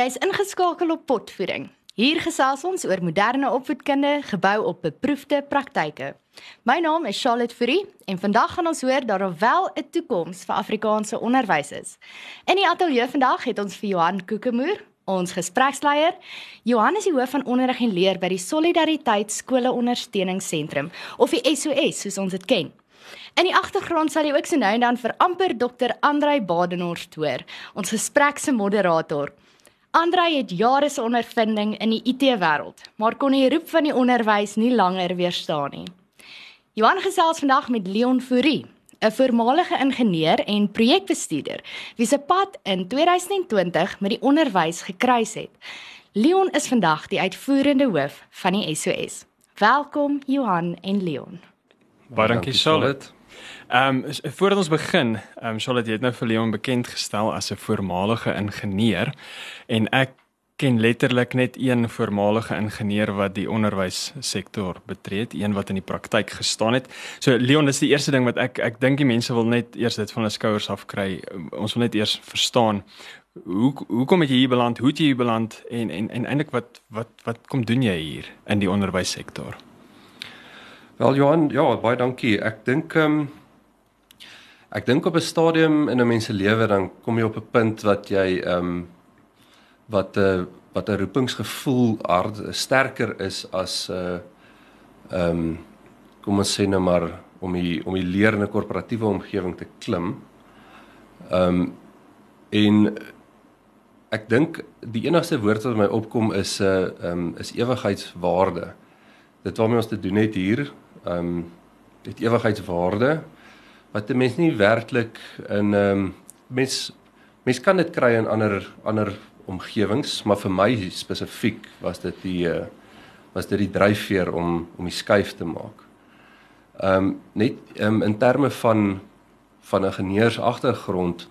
Jy's ingeskakel op Potvoeding. Hier gesels ons oor moderne opvoedkunde gebou op beproefde praktyke. My naam is Charlotte Fourie en vandag gaan ons hoor dat daar wel 'n toekoms vir Afrikaanse onderwys is. In die ateljee vandag het ons vir Johan Kokemoer, ons gespreksleier. Johan is die hoof van onderrig en leer by die Solidariteit Skole Ondersteuningsentrum of die SOS soos ons dit ken. In die agtergrond sal jy ook so nou en dan vir amper Dr. Andrei Badenhorst hoor, ons gesprek se moderator. Andrei het jare se ondervinding in die IT-wêreld, maar kon die roep van die onderwys nie langer weerstaan nie. Johan gesels vandag met Leon Fourie, 'n voormalige ingenieur en projekbestuurder wie se pad in 2020 met die onderwys gekruis het. Leon is vandag die uitvoerende hoof van die SOS. Welkom Johan en Leon. Baie dankie Charlotte. Ehm um, voordat ons begin, ehm um, Charlotte het nou vir Leon bekend gestel as 'n voormalige ingenieur en ek ken letterlik net een voormalige ingenieur wat die onderwyssektor betree, een wat in die praktyk gestaan het. So Leon, dis die eerste ding wat ek ek dink die mense wil net eers dit van hulle skouers af kry. Ons wil net eers verstaan hoe hoekom het jy hier beland? Hoe het jy hier beland en en en eintlik wat wat wat kom doen jy hier in die onderwyssektor? Wel Johan, ja, baie dankie. Ek dink ehm um, Ek dink op 'n stadium in 'n mens se lewe dan kom jy op 'n punt wat jy ehm um, wat 'n uh, wat 'n roepingsgevoel hard sterker is as 'n uh, ehm um, kom ons sê nou maar om die om die leer in 'n korporatiewe omgewing te klim. Ehm um, en ek dink die enigste woord wat my opkom is 'n uh, ehm um, is ewigheidswaarde. Dit waarmee ons te doen het hier, ehm um, dit ewigheidswaarde wat 'n mens nie werklik in ehm um, mens mens kan dit kry in ander ander omgewings, maar vir my spesifiek was dit die uh, was dit die dryfveer om om die skuif te maak. Ehm um, net um, in terme van van 'n ingenieurs agtergrond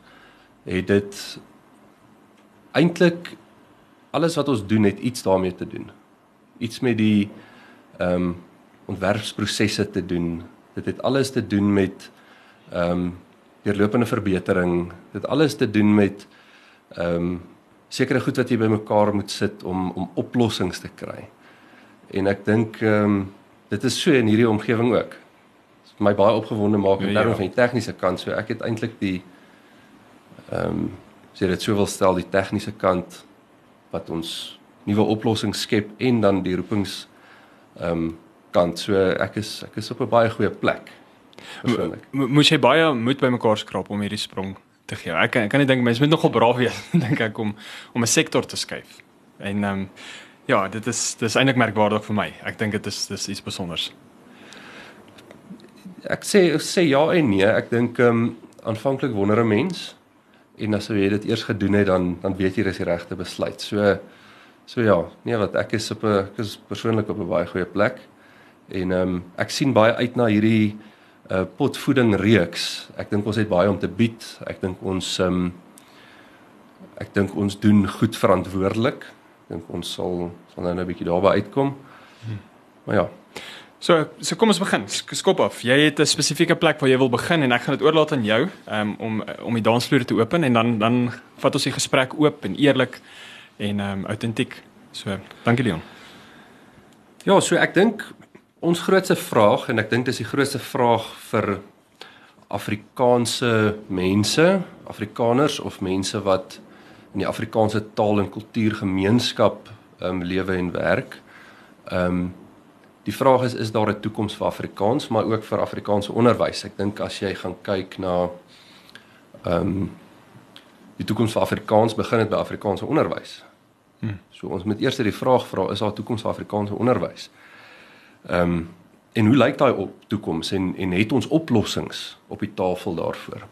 het dit eintlik alles wat ons doen het iets daarmee te doen. Iets met die ehm um, ontwerpsprosesse te doen. Dit het alles te doen met ehm um, deurlopende verbetering. Dit alles te doen met ehm um, sekere goed wat jy bymekaar moet sit om om oplossings te kry. En ek dink ehm um, dit is so in hierdie omgewing ook. Dit my baie opgewonde maak in ja, terme ja. van die tegniese kant. So ek het eintlik die ehm um, sê dit sou wel stel die tegniese kant wat ons nuwe oplossings skep en dan die roepings ehm um, kant. So ek is ek is op 'n baie goeie plek persoonlik. Moet jy baie moed bymekaar skraap om hierdie sprong te gee. Ek kan ek kan nie dink mense moet nogal braaf wees dink ek om om 'n sektor te skuif. En ehm um, ja, dit is dis eintlik merkwaardig vir my. Ek dink dit is dis iets spesiaals. Ek sê ek sê ja en nee. Ek dink ehm um, aanvanklik wonder 'n mens en as jy dit eers gedoen het dan dan weet jy dis die regte besluit. So so ja, nee wat ek is op 'n ek is persoonlik op 'n baie goeie plek. En ehm um, ek sien baie uit na hierdie uh, potvoeding reeks. Ek dink ons het baie om te bied. Ek dink ons um ek dink ons doen goed verantwoordelik. Ek dink ons sal sal nou 'n bietjie daarby uitkom. Hmm. Maar ja. So, so kom ons begin. Skop af. Jy het 'n spesifieke plek waar jy wil begin en ek gaan dit oorlaat aan jou um, om om die dansvloer te open en dan dan vat ons die gesprek oop en eerlik en um autentiek. So, dankie Leon. Ja, so ek dink ons grootste vraag en ek dink dis die grootste vraag vir Afrikaanse mense, Afrikaners of mense wat in die Afrikaanse taal en kultuurgemeenskap um lewe en werk. Um die vraag is is daar 'n toekoms vir Afrikaans, maar ook vir Afrikaanse onderwys. Ek dink as jy gaan kyk na um die toekoms vir Afrikaans begin dit by Afrikaanse onderwys. Hmm. So ons moet eers die vraag vra, is daar 'n toekoms vir Afrikaanse onderwys? Ehm um, en hoe lyk daai op toekoms en en het ons oplossings op die tafel daarvoor?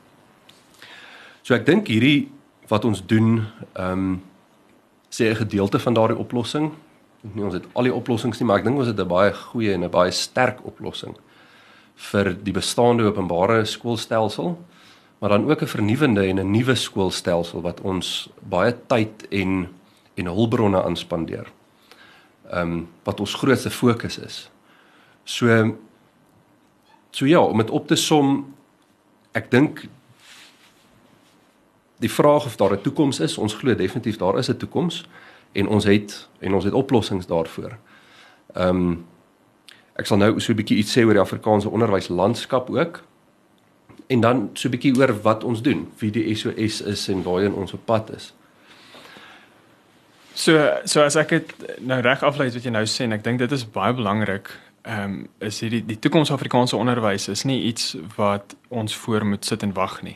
So ek dink hierdie wat ons doen ehm um, sê 'n gedeelte van daardie oplossing. Nie ons het al die oplossings nie, maar ek dink ons het 'n baie goeie en 'n baie sterk oplossing vir die bestaande openbare skoolstelsel, maar dan ook 'n vernuwende en 'n nuwe skoolstelsel wat ons baie tyd en en hulpbronne aanspandeer. Ehm um, wat ons grootste fokus is. So so ja, om dit op te som, ek dink die vraag of daar 'n toekoms is, ons glo definitief daar is 'n toekoms en ons het en ons het oplossings daarvoor. Ehm um, ek sal nou so 'n bietjie iets sê oor die Afrikaanse onderwyslandskap ook. En dan so 'n bietjie oor wat ons doen, wie die SOS is en waarheen ons op pad is. So so as ek dit nou reg aflei wat jy nou sê en ek dink dit is baie belangrik. Ehm um, is hierdie die toekoms Afrikaanse onderwys is nie iets wat ons voor moet sit en wag nie.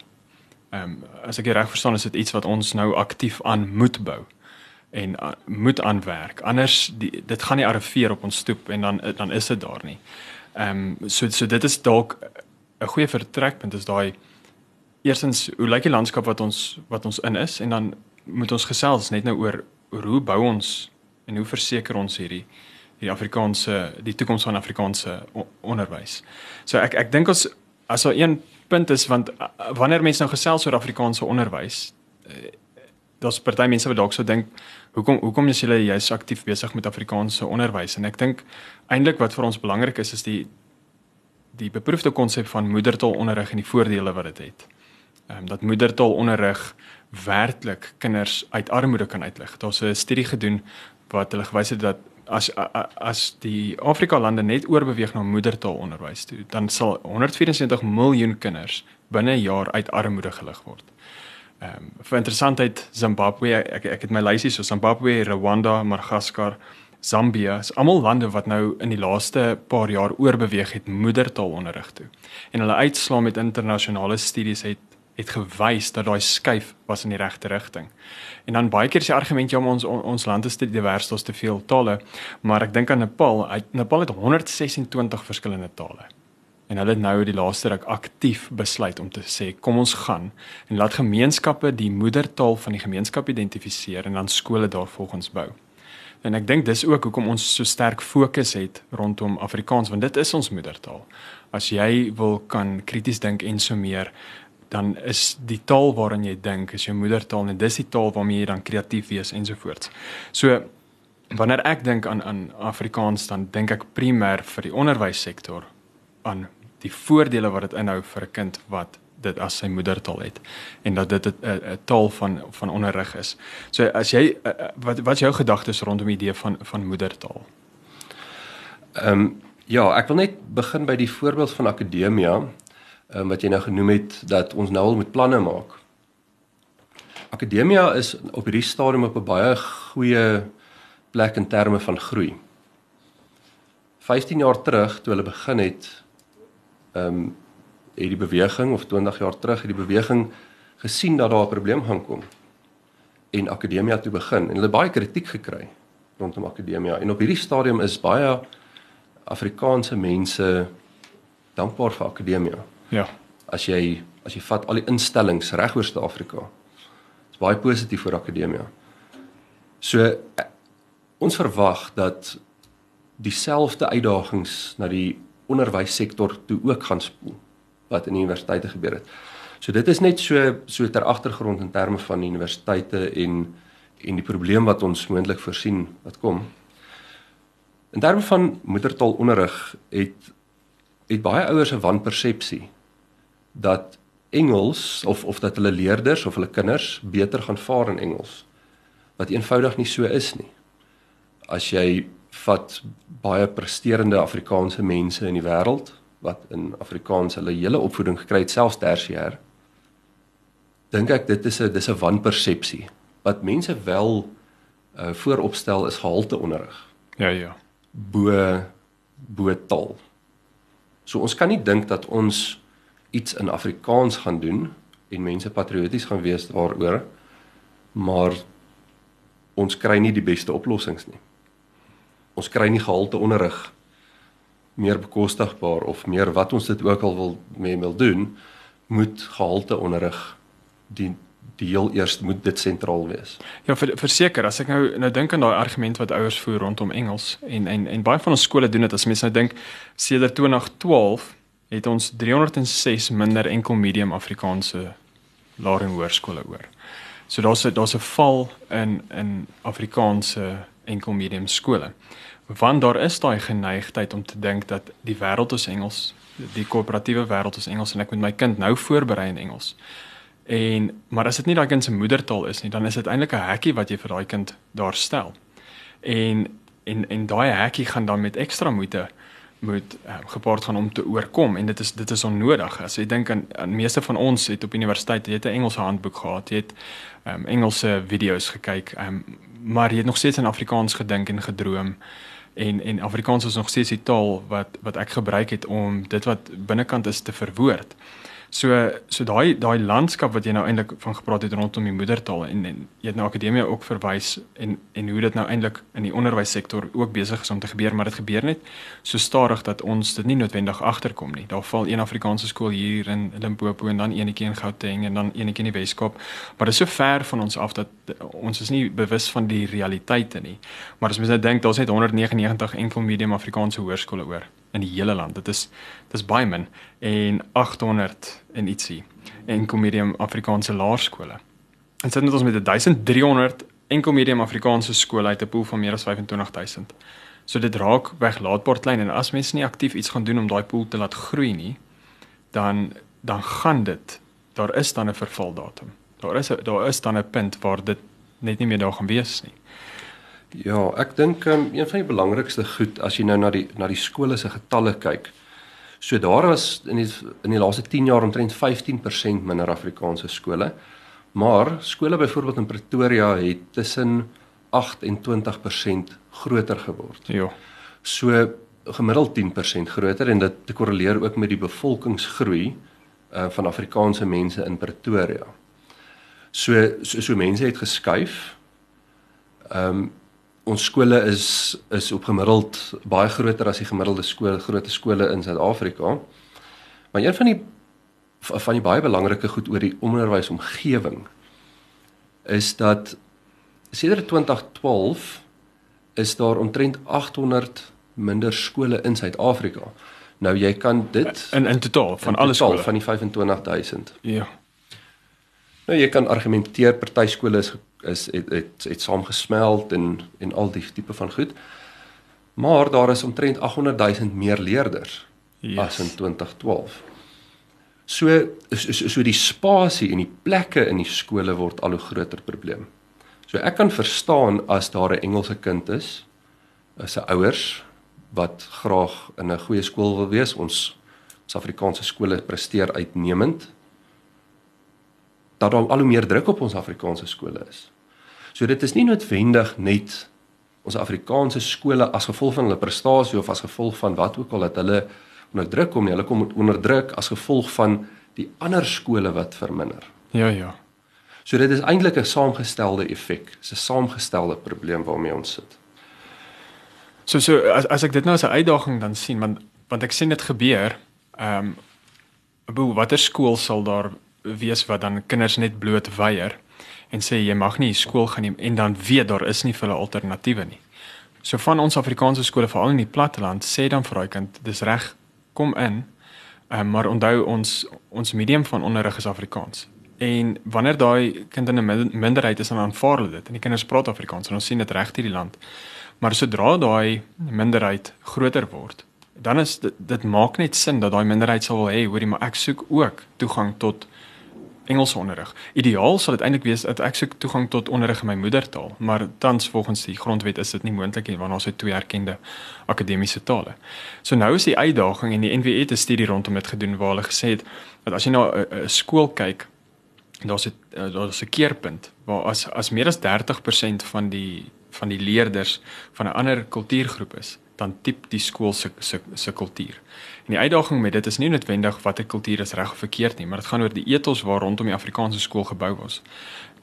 Ehm um, as ek reg verstaan is dit iets wat ons nou aktief aan moet bou en uh, moet aanwerk. Anders die, dit gaan nie arriveer op ons stoep en dan dan is dit daar nie. Ehm um, so so dit is dalk 'n goeie vertrekpunt is daai eerstens hoe lyk die landskap wat ons wat ons in is en dan moet ons gesels net nou oor oor hoe bou ons en hoe verseker ons hierdie hierdie Afrikaanse die toekoms van Afrikaanse onderwys. So ek ek dink ons as daar een punt is want wanneer mense nou gesels oor Afrikaanse onderwys eh, daar's party mense wat dalk sou dink hoekom hoekom is julle juis aktief besig met Afrikaanse onderwys en ek dink eintlik wat vir ons belangrik is is die die beproefde konsep van moedertaalonderrig en die voordele wat dit het. Ehm um, dat moedertaalonderrig werklik kinders uit armoede kan uitlig. Daar's 'n studie gedoen wat hulle gewys het dat as as die Afrika lande net oorbeweeg na moedertaalonderwys toe, dan sal 174 miljoen kinders binne 'n jaar uit armoede gelig word. Ehm um, vir interessantheid Zimbabwe, ek ek het my lysie so Zimbabwe, Rwanda, Madagaskar, Zambia, is almal lande wat nou in die laaste paar jaar oorbeweeg het moedertaalonderrig toe. En hulle uitslaa met internasionale studies het het gewys dat daai skuif was in die regte rigting. En dan baie keer is die argument ja, ons ons land is te divers, ons te veel tale, maar ek dink aan Nepal, Nepal het 126 verskillende tale. En hulle het nou die laaste ruk aktief besluit om te sê kom ons gaan en laat gemeenskappe die moedertaal van die gemeenskap identifiseer en dan skole daarvolgens bou. En ek dink dis ook hoekom ons so sterk fokus het rondom Afrikaans want dit is ons moedertaal. As jy wil kan krities dink en so meer, dan is die taal waarin jy dink is jou moedertaal en dis die taal waarmee jy dan kreatief wees ensovoorts. So wanneer ek dink aan aan Afrikaans dan dink ek primêr vir die onderwyssektor aan die voordele wat dit inhou vir 'n kind wat dit as sy moedertaal het en dat dit 'n taal van van onderrig is. So as jy wat wat is jou gedagtes rondom die idee van van moedertaal? Ehm um, ja, ek wil net begin by die voorbeeld van akademia um, wat jy nou genoem het dat ons nou al moet planne maak. Akademia is op hierdie stadium op 'n baie goeie plek in terme van groei. 15 jaar terug toe hulle begin het ehm um, het die beweging of 20 jaar terug het die beweging gesien dat daar 'n probleem gaan kom en akademia toe begin en hulle baie kritiek gekry rondom akademia en op hierdie stadium is baie Afrikaanse mense dankbaar vir akademia. Ja. As jy as jy vat al die instellings reg oor Suid-Afrika. Dit is baie positief vir akademia. So ons verwag dat dieselfde uitdagings na die onderwyssektor toe ook gaan spoel wat in universiteite gebeur het. So dit is net so so ter agtergrond in terme van universiteite en en die probleem wat ons moontlik voorsien wat kom. In terme van moedertaalonderrig het het baie ouers 'n wanpersepsie dat Engels of of dat hulle leerders of hulle kinders beter gaan vaar in Engels wat eenvoudig nie so is nie. As jy vat baie presterende Afrikaanse mense in die wêreld wat in Afrikaans hulle hele opvoeding gekry het selfs tersiêr dink ek dit is 'n dis 'n wanpersepsie wat mense wel uh, vooropstel is gehalte onderrig. Ja ja. Bo bo taal. So ons kan nie dink dat ons iets in Afrikaans gaan doen en mense patrioties gaan wees daaroor maar ons kry nie die beste oplossings nie. Ons kry nie gehalte onderrig meer bekostigbaar of meer wat ons dit ook al wil mee wil doen moet gehalte onderrig die die heel eers moet dit sentraal wees. Ja, verseker, as ek nou nou dink aan daai argument wat ouers voer rondom Engels en en en baie van ons skole doen dit as mense nou dink sedert 2012 het ons 306 minder enkel medium Afrikaanse laer en hoërskole oor. So daar's daar's 'n val in in Afrikaanse enkel medium skole. Want daar is daai geneigtheid om te dink dat die wêreld is Engels, die korporatiewe wêreld is Engels en ek moet my kind nou voorberei in Engels. En maar as dit nie daai kind se moedertaal is nie, dan is dit eintlik 'n hekkie wat jy vir daai kind daar stel. En en en daai hekkie gaan dan met ekstra moeite moet uh, gepaard gaan om te oorkom en dit is dit is onnodig. As jy dink aan, aan meeste van ons het op universiteit jy het 'n Engelse handboek gehad, jy het um, Engelse video's gekyk, um, maar jy het nog steeds in Afrikaans gedink en gedroom en en Afrikaans is nog steeds die taal wat wat ek gebruik het om dit wat binnekant is te verwoord. So so daai daai landskap wat jy nou eintlik van gepraat het rondom die moedertaal en en jy het nou akademie ook verwys en en hoe dit nou eintlik in die onderwyssektor ook besig is om te gebeur, maar dit gebeur net so stadig dat ons dit nie noodwendig agterkom nie. Daar val een Afrikaanse skool hier in Limpopo en dan eenetjie in Gauteng en dan eenetjie in die Weskaap, maar dit is so ver van ons af dat ons is nie bewus van die realiteite nie. Maar as mens nou dink daar's net 199 enkel medium Afrikaanse hoërskole oor in die hele land. Dit is dis baie min en 800 en ietsie enkel medium Afrikaanse laerskole. En sit net ons met 1300 enkel medium Afrikaanse skole uit 'n pool van meer as 25000. So dit raak weglaatbaar klein en as mense nie aktief iets gaan doen om daai pool te laat groei nie, dan dan gaan dit daar is dan 'n vervaldatum. Daar is daar is dan 'n punt waar dit net nie meer daar gaan wees nie. Ja, ek dink um, een van die belangrikste goed as jy nou na die na die skole se getalle kyk. So daar was in die in die laaste 10 jaar omtrent 15% minder Afrikaanse skole. Maar skole byvoorbeeld in Pretoria het tussen 8 en 20% groter geword. Ja. So gemiddeld 10% groter en dit korreleer ook met die bevolkingsgroei uh, van Afrikaanse mense in Pretoria. So so, so mense het geskuif. Ehm um, ons skole is is op gemiddeld baie groter as die gemiddelde skool groot skole in Suid-Afrika. Maar een van die van die baie belangrike goed oor die onderwysomgewing is dat sedert 2012 is daar omtrent 800 minder skole in Suid-Afrika. Nou jy kan dit in in totaal van alle skole van die 25000. Ja. Nou jy kan argumenteer party skole is is het het, het saamgesmeld en en al die tipe van goed. Maar daar is omtrent 800 000 meer leerders yes. as in 2012. So so so die spasie en die plekke in die skole word al hoe groter probleem. So ek kan verstaan as daar 'n Engelse kind is, is 'n ouers wat graag in 'n goeie skool wil wees. Ons ons Afrikaanse skole presteer uitnemend dat daar al hoe meer druk op ons Afrikaanse skole is. So dit is nie noodwendig net ons Afrikaanse skole as gevolg van hulle prestasie of as gevolg van wat ook al dat hulle onder druk kom nie. Hulle kom onder druk as gevolg van die ander skole wat verminder. Ja, ja. So dit is eintlik 'n saamgestelde effek. Dis 'n saamgestelde probleem waarmee ons sit. So so as as ek dit nou as 'n uitdaging dan sien want want ek sien dit gebeur. Ehm um, watter skool sal daar wees wat dan kinders net bloot weier en sê jy mag nie skool gaan nie en dan weet daar is nie vir hulle alternatiewe nie. So van ons Afrikaanse skole veral in die platteland sê dan vir daai kind dis reg kom in. Um, maar onthou ons ons medium van onderrig is Afrikaans. En wanneer daai kind in 'n minderheid is dan aanvaar hulle dit en die kinders praat Afrikaans en ons sien dit reg hierdie land. Maar sodra daai minderheid groter word, dan is dit dit maak net sin dat daai minderheid sal wil hê hoorie maar ek soek ook toegang tot Engelse onderrig. Ideaal sal dit eintlik wees dat ek soek toegang tot onderrig in my moedertaal, maar tans volgens die grondwet is dit nie moontlik nie want ons het twee erkende akademiese tale. So nou is die uitdaging en die NWE het 'n studie rondom dit gedoen waar hulle gesê het dat as jy na 'n skool kyk, daar's 'n daar's 'n keerpunt waar as as meer as 30% van die van die leerders van 'n ander kultuurgroep is, dan tip die skool se se se kultuur. En die uitdaging met dit is nie noodwendig watter kultuur is reg of verkeerd nie, maar dit gaan oor die ethos waar rondom die Afrikaanse skool gebou was.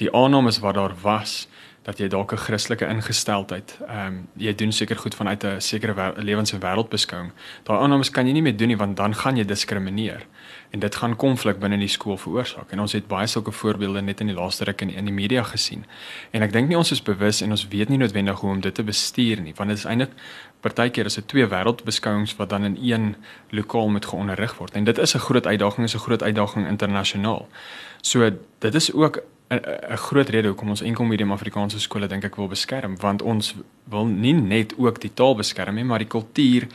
Die aannames wat daar was dat jy dalk 'n Christelike ingesteldheid, ehm um, jy doen seker goed vanuit 'n sekere lewens- en wêreldbeskouing. Daai aannames kan jy nie meer doen nie want dan gaan jy diskrimineer en dit gaan konflik binne die skool veroorsaak. En ons het baie sulke voorbeelde net in die laaste ruk in in die media gesien. En ek dink nie ons is bewus en ons weet nie noodwendig hoe om dit te bestuur nie, want dit is eintlik partykeer is dit twee wêreldbeskouings wat dan in een lokaal moet geonderrig word. En dit is 'n groot uitdaging, is 'n groot uitdaging internasionaal. So dit is ook 'n groot rede hoekom ons enkel medium Afrikaanse skole dink ek wil beskerm, want ons wil nie net ook die taal beskerm nie, maar die kultuur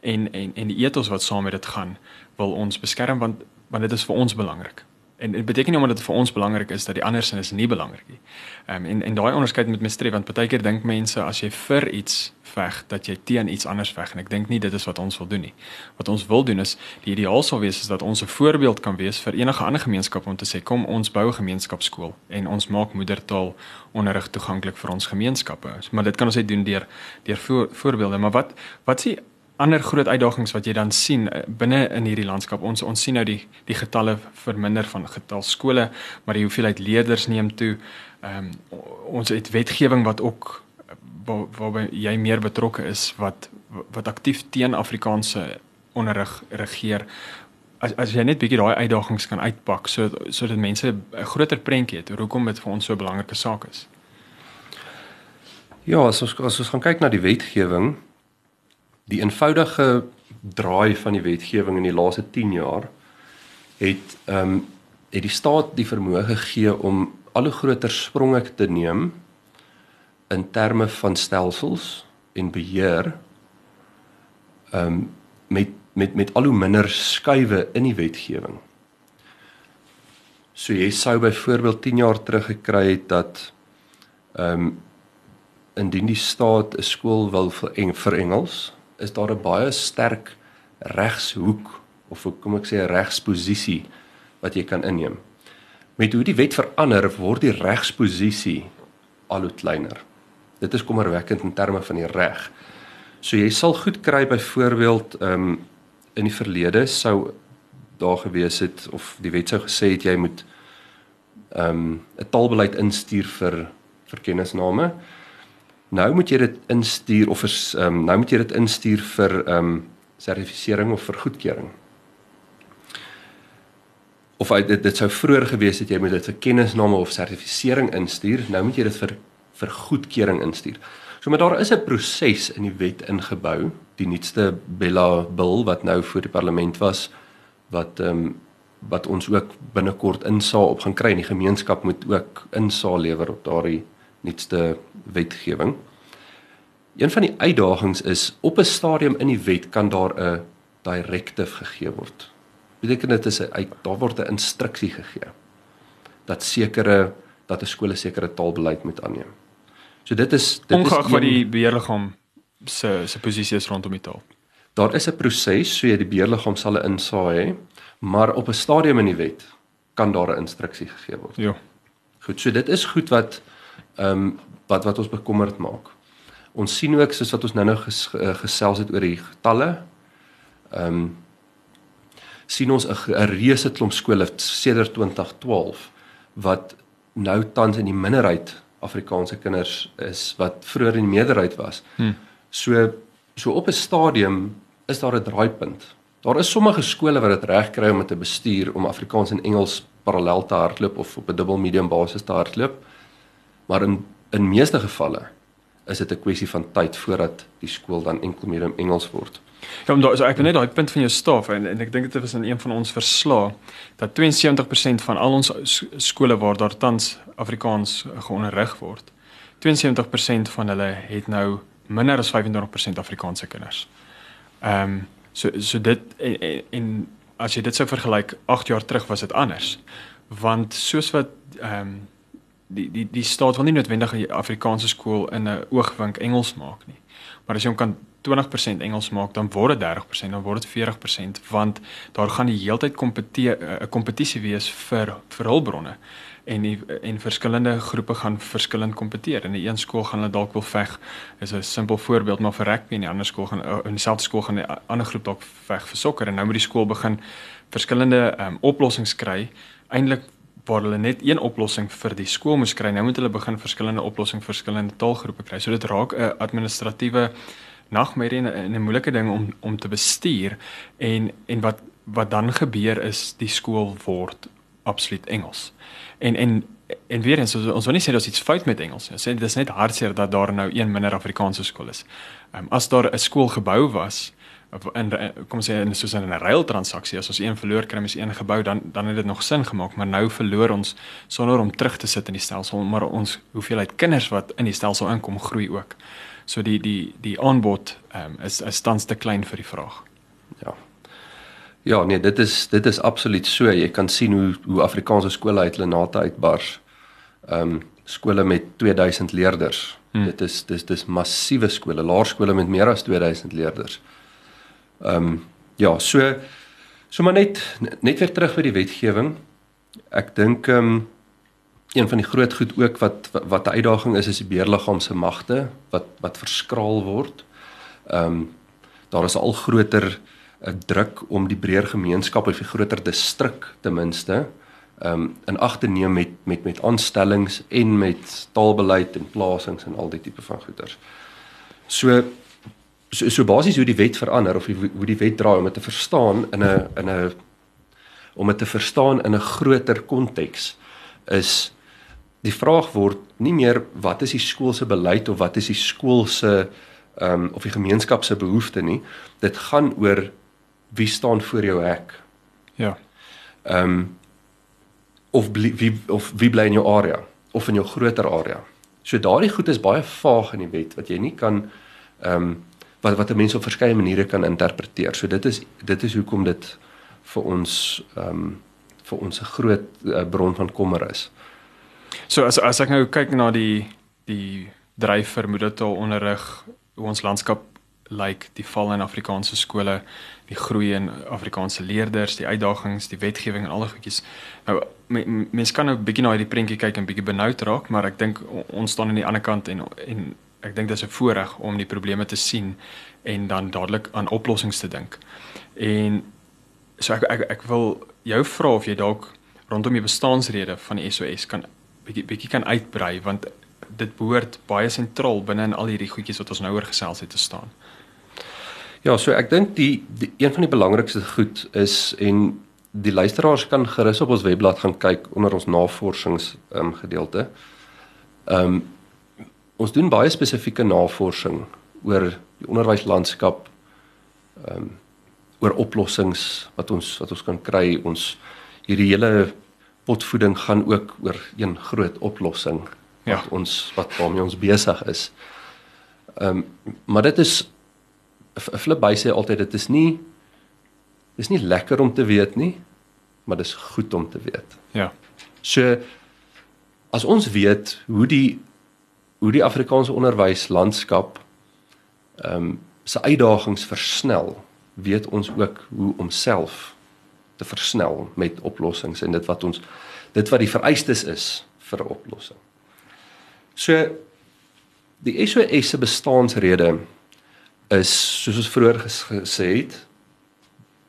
en en en die ethos wat saam met dit gaan, wil ons beskerm want want dit is vir ons belangrik. en dit beteken nie omdat dit vir ons belangrik is dat die ander sin is nie belangrik nie. Ehm um, en en daai onderskeid moet mens tref want baie keer dink mense as jy vir iets veg dat jy teen iets anders veg en ek dink nie dit is wat ons wil doen nie. Wat ons wil doen is die ideaal sou wees is dat ons 'n voorbeeld kan wees vir enige ander gemeenskap om te sê kom ons bou 'n gemeenskapskool en ons maak moedertaal onderrig toeganklik vir ons gemeenskappe. Maar dit kan ons net doen deur deur voor, voorbeelde, maar wat wat s'ie ander groot uitdagings wat jy dan sien eh, binne in hierdie landskap. Ons ons sien nou die die getalle verminder van getal skole, maar die hoeveelheid leerders neem toe. Ehm um, ons het wetgewing wat ook waar, waarby jy meer betrokke is wat wat aktief teen Afrikaanse onderrig regeer. As as jy net bietjie daai uitdagings kan uitpak so sodat mense 'n groter prentjie het oor hoekom dit vir ons so 'n belangrike saak is. Ja, as ons as ons gaan kyk na die wetgewing, die eenvoudige draai van die wetgewing in die laaste 10 jaar het ehm um, het die staat die vermoë gegee om al hoe groter spronge te neem in terme van stelsels en beheer ehm um, met met met al hoe minder skuwe in die wetgewing. So jy sou byvoorbeeld 10 jaar terug gekry het dat ehm um, indien die staat 'n skool wil vir, vir Engels is daar 'n baie sterk regshoek of kom ek sê 'n regsposisie wat jy kan inneem. Met hoe die wet verander, word die regsposisie al hoe kleiner. Dit is kommerwekkend in terme van die reg. So jy sal goed kry byvoorbeeld ehm um, in die verlede sou daar gewees het of die wet sou gesê het jy moet ehm um, 'n taalbeleid instuur vir vir kennisname. Nou moet jy dit instuur of is ehm um, nou moet jy dit instuur vir ehm um, sertifisering of vir goedkeuring. Of uit dit dit sou vroeër gewees het jy moet dit vir kennisname of sertifisering instuur, nou moet jy dit vir vir goedkeuring instuur. So maar daar is 'n proses in die wet ingebou, die nuutste Bella Bill wat nou voor die parlement was wat ehm um, wat ons ook binnekort insaal op gaan kry en die gemeenskap moet ook insaal lewer op daardie nuutste wetgewing. Een van die uitdagings is op 'n stadium in die wet kan daar 'n directive gegee word. Beteken dit is 'n daar word 'n instruksie gegee dat sekere dat 'n skool 'n sekere taalbeleid moet aanneem. So dit is dit Ongeag is wat die beheerliggaam se se posisie is rondom die taal. Daar is 'n proses, so jy die beheerliggaam sal 'n insaai hê, maar op 'n stadium in die wet kan daar 'n instruksie gegee word. Ja. Goed, so dit is goed wat ehm um, wat wat ons bekommerd maak. Ons sien ook soos wat ons nou-nou ges, uh, gesels het oor die getalle. Ehm um, sien ons 'n reuse klomp skole sedert 2012 wat nou tans in die minderheid Afrikaanse kinders is wat vroeër in die meerderheid was. Hmm. So so op 'n stadium is daar 'n draaipunt. Daar is sommige skole wat dit reg kry om te bestuur om Afrikaans en Engels parallel te hardloop of op 'n dubbel medium basis te hardloop. Maar in in meeste gevalle is dit 'n kwessie van tyd voordat die skool dan enkel meer in Engels word. Ja, maar so ek weet net daai punt van jou staf en en ek dink dit was in een van ons verslae dat 72% van al ons skole waar daar tans Afrikaans geonderrig word, 72% van hulle het nou minder as 25% Afrikaanse kinders. Ehm um, so so dit en, en, en as jy dit sou vergelyk 8 jaar terug was dit anders. Want soos wat ehm um, die die die staat wil nie noodwendig 'n Afrikaanse skool in 'n oogwink Engels maak nie. Maar as jy hom kan 20% Engels maak, dan word dit 30%, dan word dit 40% want daar gaan die heeltyd 'n kompetisie wees vir vir hulpbronne en die, en verskillende groepe gaan verskillend kompeteer. In die een skool gaan hulle dalk wil veg, is 'n simpel voorbeeld, maar vir rugby en die ander skool gaan in dieselfde skool gaan 'n ander groep dalk veg vir sokker en nou moet die skool begin verskillende um, oplossings kry. Eindelik waar hulle net een oplossing vir die skool moes kry. Nou moet hulle begin verskillende oplossings vir verskillende taalgroepe kry. So dit raak 'n administratiewe nagmerrie en 'n moeilike ding om om te bestuur en en wat wat dan gebeur is die skool word absoluut Engels. En en en weer eens ons wil nie sê daar's iets fout met Engels nie. Sê dit is net hartseer dat daar nou een minder Afrikaanse skool is. Ehm um, as daar 'n skool gebou was in kom ons sê in soos in 'n ruil transaksie as ons een verloor kry mes een gebou dan dan het dit nog sin gemaak maar nou verloor ons sonder om terug te sit in die stelsel maar ons hoeveelheid kinders wat in die stelsel inkom groei ook. So die die die aanbod um, is is tans te klein vir die vraag. Ja. Ja, nee, dit is dit is absoluut so. Jy kan sien hoe hoe Afrikaanse skole uit hulle nate uitbars. Ehm um, skole met 2000 leerders. Hmm. Dit is dis dis massiewe skole, laerskole met meer as 2000 leerders. Ehm um, ja, so so maar net net weer terug by die wetgewing. Ek dink ehm um, een van die groot goed ook wat wat 'n uitdaging is is die beheerliggaam se magte wat wat verskraal word. Ehm um, daar is al groter 'n uh, druk om die breër gemeenskap of die groter distrik ten minste ehm um, in ag te neem met met met aanstellings en met taalbeleid en plasings en al die tipe van goeders. So so, so basies hoe die wet verander of die, hoe die wet draai om dit te verstaan in 'n in 'n om dit te verstaan in 'n groter konteks is die vraag word nie meer wat is die skool se beleid of wat is die skool se ehm um, of die gemeenskap se behoefte nie. Dit gaan oor wie staan voor jou hek. Ja. Ehm um, of bly, wie of wie bly in jou area of in jou groter area. So daardie goed is baie vaag in die wet wat jy nie kan ehm um, wat wat 'n mens op verskeie maniere kan interpreteer. So dit is dit is hoekom dit vir ons ehm um, vir ons 'n groot uh, bron van kommer is. So as as ek nou kyk na die die dryf vir moedertaal onderrig hoe ons landskap lyk, like, die val in Afrikaanse skole, die groei in Afrikaanse leerders, die uitdagings, die wetgewing en al die goedjies. Nou mense kan nou 'n bietjie na hierdie prentjie kyk en bietjie benoud raak, maar ek dink ons staan aan die ander kant en en ek dink dit is 'n voorreg om die probleme te sien en dan dadelik aan oplossings te dink. En so ek ek ek wil jou vra of jy dalk rondom die bestaansrede van die SOS kan bietjie bietjie kan uitbrei want dit behoort baie sentraal binne in al hierdie goedjies wat ons nou oor gesels het te staan. Ja, so ek dink die, die een van die belangrikste goed is en die luisteraars kan gerus op ons webblad gaan kyk onder ons navorsings um, gedeelte. Ehm um, ons doen baie spesifieke navorsing oor die onderwyslandskap ehm um, oor oplossings wat ons wat ons kan kry. Ons hierdie hele potvoeding gaan ook oor een groot oplossing wat ja. ons wat waarmee ons besig is. Ehm um, maar dit is 'n flip by sê altyd dit is nie dis nie lekker om te weet nie, maar dis goed om te weet. Ja. So as ons weet hoe die hoe die Afrikaanse onderwyslandskap ehm um, se uitdagings versnel, weet ons ook hoe om self te versnel met oplossings en dit wat ons dit wat die vereistes is vir 'n oplossing. So die SOS se bestaansrede is soos ons vroeër gesê het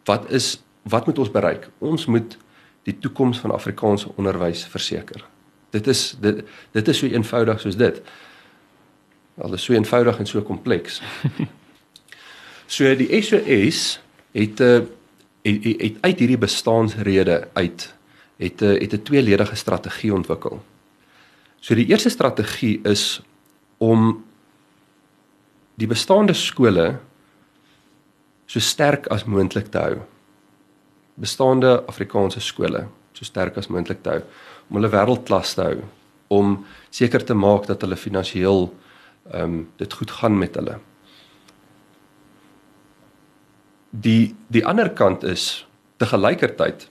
wat is wat moet ons bereik? Ons moet die toekoms van Afrikaanse onderwys verseker. Dit is dit dit is so eenvoudig soos dit. Al is so eenvoudig en so kompleks. so die SOS het 'n uh, het, het, het uit hierdie bestaansrede uit het 'n het 'n tweeledige strategie ontwikkel. So die eerste strategie is om die bestaande skole so sterk as moontlik te hou. Bestaande Afrikaanse skole so sterk as moontlik te hou om hulle wêreldklas te hou om seker te maak dat hulle finansiëel ehm um, dit goed gaan met hulle die die ander kant is te gelykertyd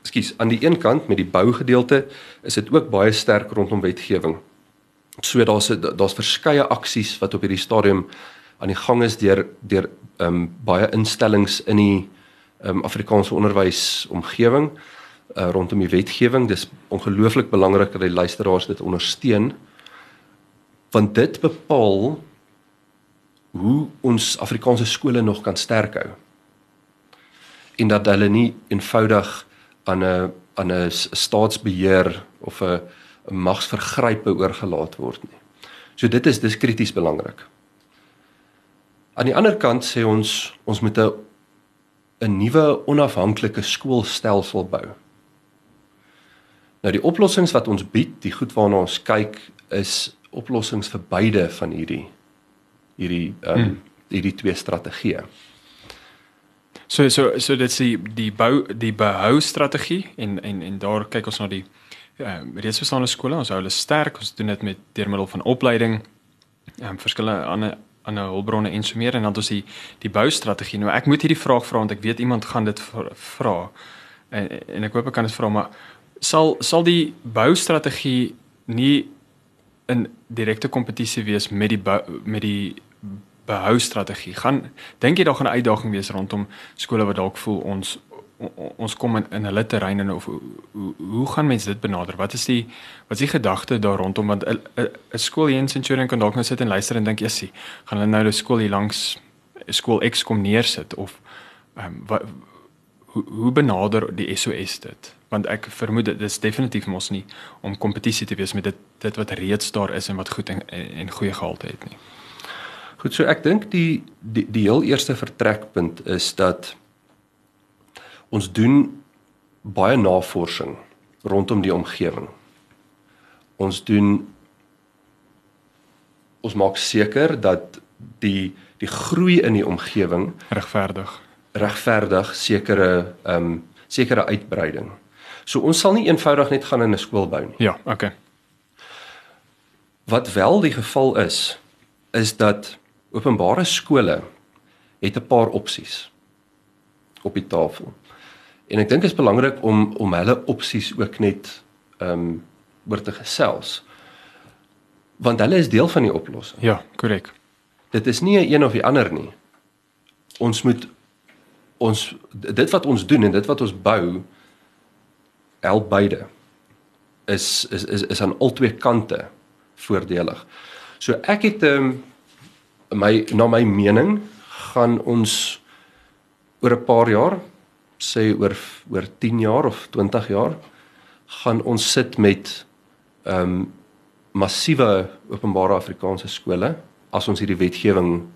Ekskuus, aan die een kant met die bougedeelte is dit ook baie sterk rondom wetgewing. So daar's daar's verskeie aksies wat op hierdie stadium aan die gang is deur deur ehm um, baie instellings in die ehm um, Afrikaanse onderwys omgewing uh, rondom die wetgewing. Dis ongelooflik belangrik dat die luisteraars dit ondersteun want dit bepaal hoe ons Afrikaanse skole nog kan sterk hou. En dat hulle nie eenvoudig aan 'n aan 'n staatsbeheer of 'n magsvergrype oorgelaat word nie. So dit is dis krities belangrik. Aan die ander kant sê ons ons moet 'n 'n nuwe onafhanklike skoolstelsel bou. Nou die oplossings wat ons bied, die goed waarna ons kyk, is oplossings vir beide van hierdie hierdie ehm um, hmm. hierdie twee strategieë. So so so dit is die die bou die behou strategie en en en daar kyk ons na die ehm uh, reeds bestaande skole, ons hou hulle sterk, ons doen dit met deur middel van opleiding, ehm um, verskillende ander ander hulpbronne en so meer en dan ons die die boustrategie. Nou ek moet hierdie vraag vra want ek weet iemand gaan dit vra. En en ek hoop ek kan dit vra maar sal sal die boustrategie nie in direkte kompetisie wees met die bou, met die behou strategie. Gaan dink jy daar gaan 'n uitdaging wees rondom skole wat dalk voel ons ons kom in, in hulle terrein en of hoe, hoe hoe gaan mense dit benader? Wat is die wat is die gedagte daar rondom want 'n 'n skool hier in Centurion kan dalk nou sit en luister en dink esie, gaan hulle nou 'n skool hier langs skool X kom neersit of ehm um, wat hoe hoe benader die SOS dit? Want ek vermoed dit is definitief mos nie om kompetisie te wees met dit dit wat reeds daar is en wat goed en en goeie gehalte het nie. Goed, so ek dink die die die heel eerste vertrekpunt is dat ons doen baie navorsing rondom die omgewing. Ons doen ons maak seker dat die die groei in die omgewing regverdig regverdig sekere ehm um, sekere uitbreiding. So ons sal nie eenvoudig net gaan in 'n skool bou nie. Ja, okay. Wat wel die geval is, is dat openbare skole het 'n paar opsies op die tafel. En ek dink dit is belangrik om om hulle opsies ook net ehm um, oor te gesels. Want hulle is deel van die oplossing. Ja, korrek. Dit is nie 'n een of die ander nie. Ons moet ons dit wat ons doen en dit wat ons bou help beide is is is is aan albei kante voordelig. So ek het ehm um, my na my mening gaan ons oor 'n paar jaar sê oor oor 10 jaar of 20 jaar gaan ons sit met ehm um, massiewe openbare Afrikaanse skole as ons hierdie wetgewing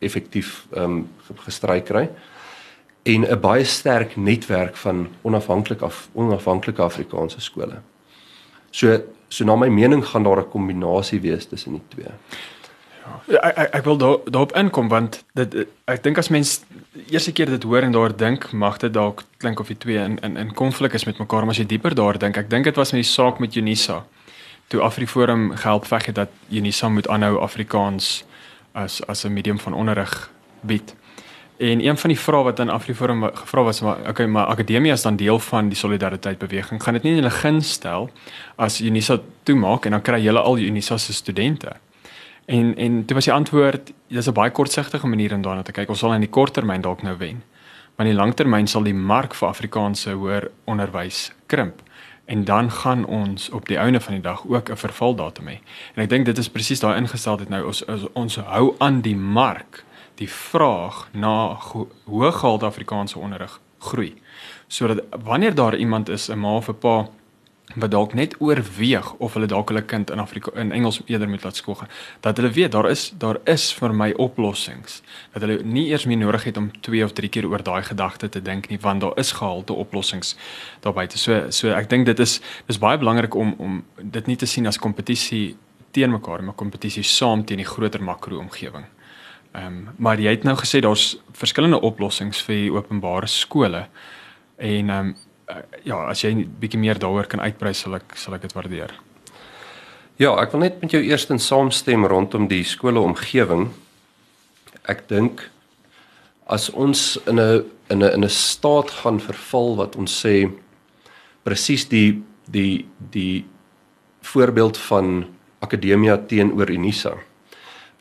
effektief ehm um, gestryk kry en 'n baie sterk netwerk van onafhanklike af onafhanklike Afrikaanse skole. So so na my mening gaan daar 'n kombinasie wees tussen die twee. Ja, ek, ek wil daar daarop inkom want dit ek dink as mens eerste keer dit hoor en daar dink mag dit dalk klink of die twee in in in konflik is met mekaar maar as jy dieper daar dink ek dink dit was met die saak met Unisa toe Afriforum gehelp veg het dat Unisa moet aanhou Afrikaans as as 'n medium van onderrig bied. En een van die vrae wat aan Afriforum gevra was maar okay maar akademie is dan deel van die solidariteit beweging gaan dit nie in hulle gun stel as Unisa toemaak en dan kry julle al Unisa se studente. En en dit was die antwoord, dis 'n baie kortsigtige manier om daarna te kyk. Ons sal in die korttermyn dalk nou wen. Maar in die langtermyn sal die mark vir Afrikaanse hoër onderwys krimp. En dan gaan ons op die einde van die dag ook 'n vervaldatum hê. En ek dink dit is presies daai ingesteldheid nou ons ons hou aan die mark, die vraag na hoëgehalte Afrikaanse onderrig groei. Sodat wanneer daar iemand is, 'n ma of 'n pa wat dalk net oorweeg of hulle dalk hulle kind in Afrika in Engels eerder moet laat skool gaan dat hulle weet daar is daar is vir my oplossings. Dat hulle nie eers meer nodig het om 2 of 3 keer oor daai gedagte te dink nie want daar is gehalte oplossings daarbuiten so so ek dink dit is dis baie belangrik om om dit nie te sien as kompetisie teen mekaar maar kompetisie saam teen die groter makro omgewing ehm um, maar jy het nou gesê daar's verskillende oplossings vir openbare skole en ehm um, ja, as jy bietjie meer daaroor kan uitbrei sal ek sal ek dit waardeer. Ja, ek wil net met jou eerstens saamstem rondom die skole omgewing. Ek dink as ons in 'n in 'n in 'n staat gaan verval wat ons sê presies die die die voorbeeld van akademia teenoor Unisa.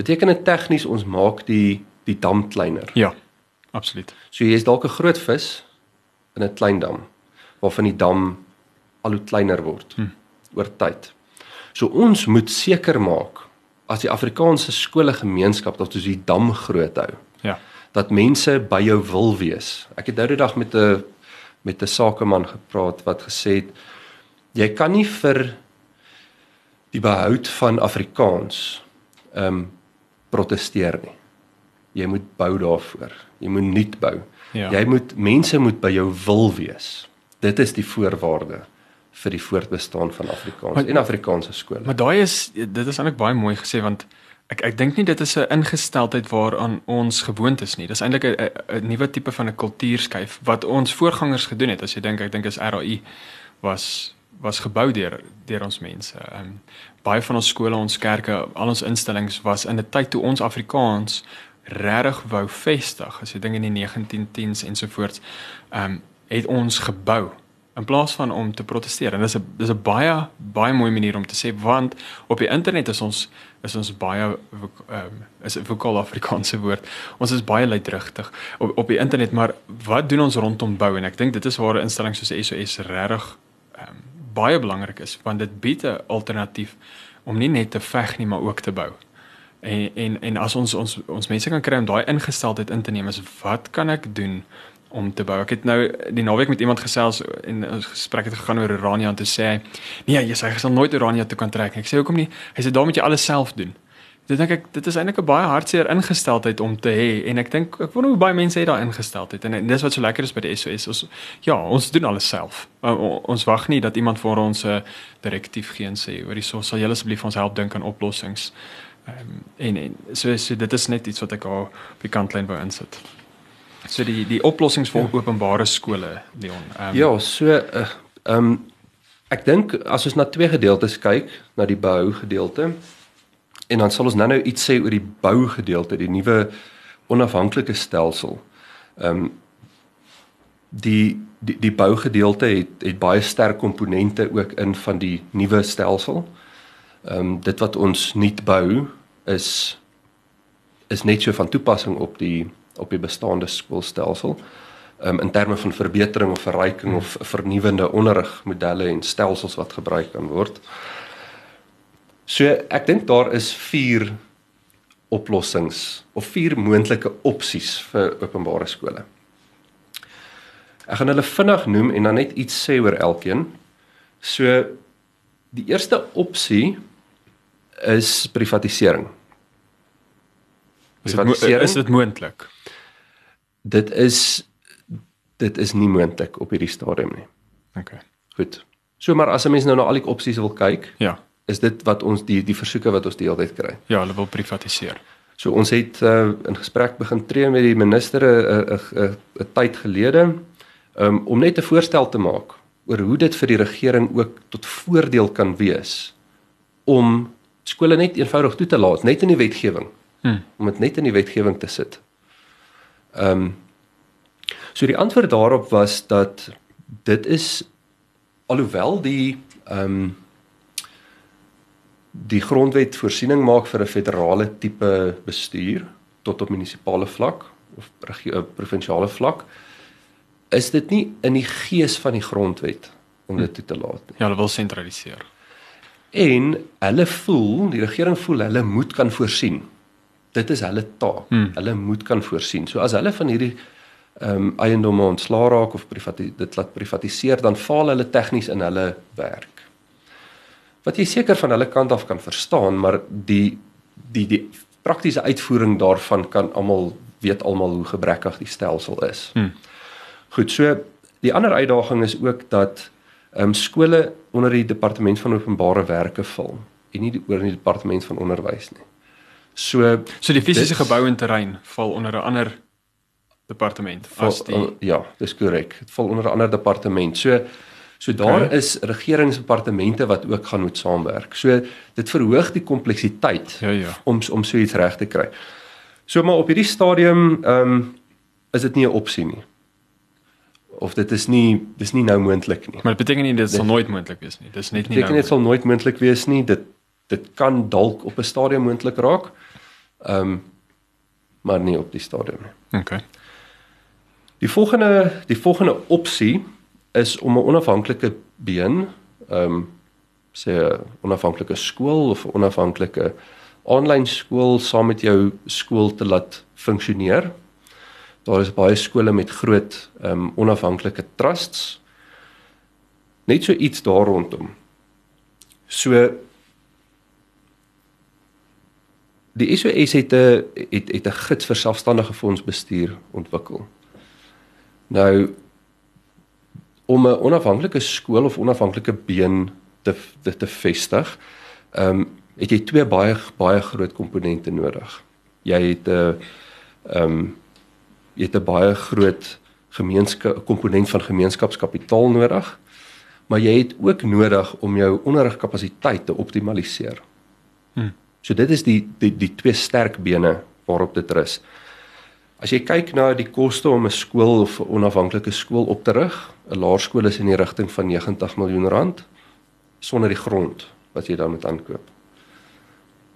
Beteken dit tegnies ons maak die die dam kleiner? Ja, absoluut. So jy is dalk 'n groot vis in 'n klein dam waarvan die dam al hoe kleiner word hm. oor tyd. So ons moet seker maak as die Afrikaanse skole gemeenskap dat ons die dam groot hou. Ja. Dat mense by jou wil wees. Ek het nou die dag met 'n met 'n sakeman gepraat wat gesê het jy kan nie vir die behoud van Afrikaans ehm um, proteseer nie. Jy moet bou daarvoor. Jy moet nuut bou. Ja. Jy moet mense moet by jou wil wees dit is die voorwaarde vir die voortbestaan van Afrikaans maar, en Afrikaanse skole. Maar daai is dit is eintlik baie mooi gesê want ek ek dink nie dit is 'n ingesteldheid waaraan ons gewoond is nie. Dis eintlik 'n nuwe tipe van 'n kultuurskuif wat ons voorgangers gedoen het. As jy dink ek dink is RAI was was gebou deur deur ons mense. Ehm um, baie van ons skole, ons kerke, al ons instellings was in 'n tyd toe ons Afrikaans regtig wou vestig, as jy dink in die 1910s ensovoorts, ehm um, het ons gebou in plaas van om te proteseer. En dis 'n dis 'n baie baie mooi manier om te sê want op die internet is ons is ons baie ehm um, is 'n vokaal Afrikaanse woord. Ons is baie luidrigtig op op die internet, maar wat doen ons rondom bou en ek dink dit is waar 'n instelling soos SOS regtig ehm um, baie belangrik is want dit bied 'n alternatief om nie net te veg nie, maar ook te bou. En en en as ons ons ons mense kan kry om daai ingesteldheid in te neem, is wat kan ek doen om te bou? Ek het nou die naweek met iemand gesels en ons gesprek het gegaan oor Urania en toe sê hy, nee, jy sê hy sal nooit Urania toe kan trek nie. Ek sê hoekom nie? Hy sê daar moet jy alles self doen. Dit dink ek dit is eintlik 'n baie hartseer ingesteldheid om te hê en ek dink ek wonder hoe baie mense het daai ingesteldheid en, en dis wat so lekker is by die SOS ons ja ons doen alles self. O, ons wag nie dat iemand vir ons 'n uh, direktief gee en sê oor hierso sal julle asseblief ons help dink aan oplossings. Um, en, en so, so dit is net iets wat ek al op die kantlyn wou insit. So die die oplossings vir ja. openbare skole Leon um, ja so uh, um, ek dink as ons na twee gedeeltes kyk na die bou gedeelte En dan sal ons nou-nou iets sê oor die bou gedeelte, die nuwe onafhanklike stelsel. Ehm um, die die die bou gedeelte het het baie sterk komponente ook in van die nuwe stelsel. Ehm um, dit wat ons nuut bou is is net so van toepassing op die op die bestaande skoolstelsel. Ehm um, in terme van verbetering of verryking of vernuwende onderrigmodelle en stelsels wat gebruik kan word. Ehm So ek dink daar is 4 oplossings of 4 moontlike opsies vir openbare skole. Ek gaan hulle vinnig noem en dan net iets sê oor elkeen. So die eerste opsie is privatisering. Privatisering is dit moontlik? Dit is dit is nie moontlik op hierdie stadium nie. OK. Goed. So maar as 'n mens nou na al die opsies wil kyk, ja is dit wat ons die die versoeke wat ons die hele tyd kry. Ja, hulle wil privatiseer. So ons het uh, in gesprek begin tree met die minister 'n uh, 'n uh, 'n tyd gelede um, om net 'n voorstel te maak oor hoe dit vir die regering ook tot voordeel kan wees om skole net eenvoudig toe te laat net in die wetgewing. Hmm. Om dit net in die wetgewing te sit. Ehm um, So die antwoord daarop was dat dit is alhoewel die ehm um, die grondwet voorsiening maak vir 'n federale tipe bestuur tot op munisipale vlak of eh, provinsiale vlak is dit nie in die gees van die grondwet om dit toe te laat nie. Ja, hulle wil sentraliseer. En hulle voel, die regering voel hulle moet kan voorsien. Dit is hulle taak. Hmm. Hulle moet kan voorsien. So as hulle van hierdie ehm um, eiendomme ontslaa raak of privatiseer dit laat privatiseer, dan faal hulle tegnies in hulle werk wat jy seker van hulle kant af kan verstaan, maar die die die praktiese uitvoering daarvan kan almal weet almal hoe gebrekkig die stelsel is. Hmm. Goed, so die ander uitdaging is ook dat ehm um, skole onder die departement van openbare werke val en nie die oor die departement van onderwys nie. So so die fisiese gebou en terrein val onder 'n ander departement val, as die ja, dis korrek. Dit val onder 'n ander departement. So So daar okay. is regeringsdepartemente wat ook gaan moet saamwerk. So dit verhoog die kompleksiteit ja ja om om so iets reg te kry. So maar op hierdie stadium ehm um, is dit nie 'n opsie nie. Of dit is nie dis nie nou moontlik nie. Maar dit beteken nie dit sal nooit moontlik wees nie. Dis net nie nou. Dit beteken dit sal nooit moontlik wees nie. Dit dit kan dalk op 'n stadium moontlik raak. Ehm um, maar nie op die stadium nie. Okay. Die volgende die volgende opsie is om 'n onafhanklike been, ehm um, sê 'n onafhanklike skool of 'n onafhanklike aanlyn skool saam met jou skool te laat funksioneer. Daar is baie skole met groot ehm um, onafhanklike trusts. Net so iets daar rondom. So die SOS het 'n het het 'n gids vir selfstandige fondsbestuur ontwikkel. Nou om 'n onafhanklike skool of onafhanklike been te te, te vestig, ehm um, het jy twee baie baie groot komponente nodig. Jy het 'n ehm um, jy het 'n baie groot gemeenskap komponent van gemeenskapskapitaal nodig, maar jy het ook nodig om jou onderrigkapasiteit te optimaliseer. Hmm. So dit is die die die twee sterk bene waarop dit rus. As jy kyk na die koste om 'n skool of 'n onafhanklike skool op te rig, 'n laerskool is in die rigting van 90 miljoen rand sonder die grond wat jy dan moet aankoop.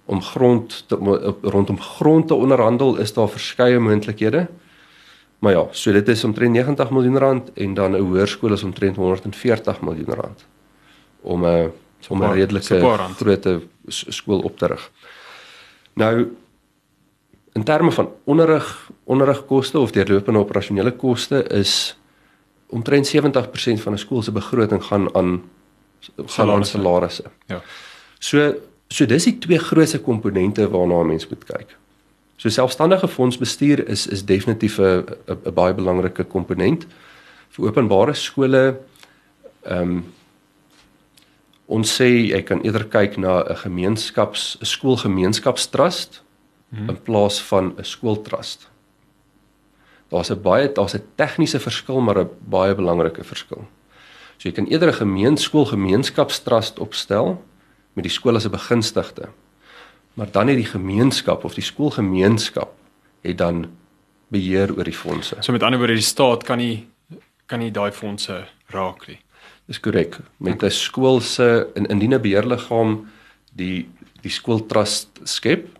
Om grond te, rondom grond te onderhandel is daar verskeie moontlikhede. Maar ja, so dit is omtrent 90 miljoen rand en dan 'n hoërskool is omtrent 140 miljoen rand om 'n om 'n redelike groot skool op te rig. Nou in terme van onderrig, onderrigkoste of deurlopende operasionele koste is omtrent 70% van 'n skool se begroting gaan aan gaan aan salarisse. Ja. So so dis die twee grootste komponente waarna 'n mens moet kyk. So selfstandige fondsbestuur is is definitief 'n 'n baie belangrike komponent vir openbare skole. Ehm um, ons sê jy kan eerder kyk na 'n gemeenskaps 'n skoolgemeenskapstrust hmm. in plaas van 'n skooltrust. Daar's 'n baie daar's 'n tegniese verskil maar 'n baie belangrike verskil. So jy kan eerder 'n gemeenskoolgemeenskapstrust opstel met die skool as 'n begunstigde maar dan het die gemeenskap of die skoolgemeenskap het dan beheer oor die fondse. So met ander woorde die staat kan nie kan nie daai fondse raak nie. Dis korrek. Met 'n skool se in indien 'n beheerliggaam die die skooltrust skep,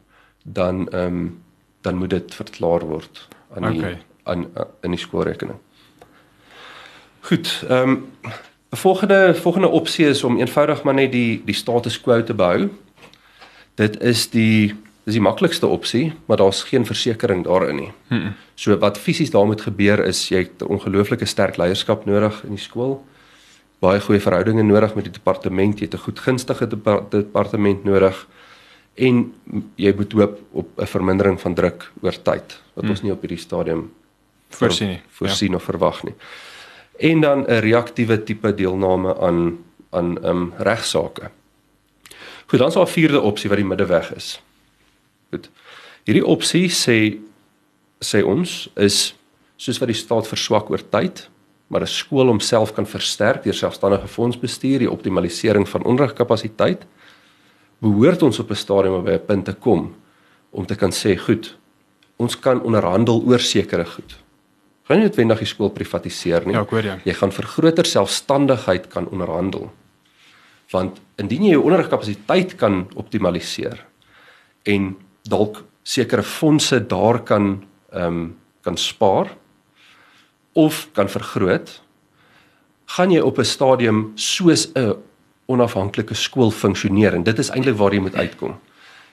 dan ehm um, dan moet dit verklaar word aan die okay. aan in die skoolrekening. Goed, ehm um, 'n volgende volgende opsie is om eenvoudig maar net die die status quo te behou dit is die dis die maklikste opsie, maar daar's geen versekerings daarin nie. Hmm. So wat fisies daar moet gebeur is jy het ongelooflike sterk leierskap nodig in die skool. Baie goeie verhoudinge nodig met die departement, jy het 'n goed gunstige departement nodig en jy moet hoop op 'n vermindering van druk oor tyd wat hmm. ons nie op hierdie stadium voorsien nie. Voorsien ja. of verwag nie. En dan 'n reaktiewe tipe deelname aan aan ehm um, regsaake. Goed, dan is daar 'n vierde opsie wat die middeweg is. Goed. Hierdie opsie sê sê ons is soos wat die staat verswak oor tyd, maar 'n skool homself kan versterk deur selfstandige fondsbestuur, die optimalisering van onderrigkapasiteit, behoort ons op 'n stadium by 'n punt te kom om te kan sê, goed, ons kan onderhandel oor sekere goed. Gaan nie noodwendig die skool privatiseer nie. Ja, ek hoor jou. Jy gaan vir groter selfstandigheid kan onderhandel want indien jy jou onderrigkapasiteit kan optimaliseer en dalk sekere fondse daar kan ehm um, kan spaar of kan vergroot gaan jy op 'n stadium soos 'n onafhanklike skool funksioneer en dit is eintlik waar jy moet uitkom.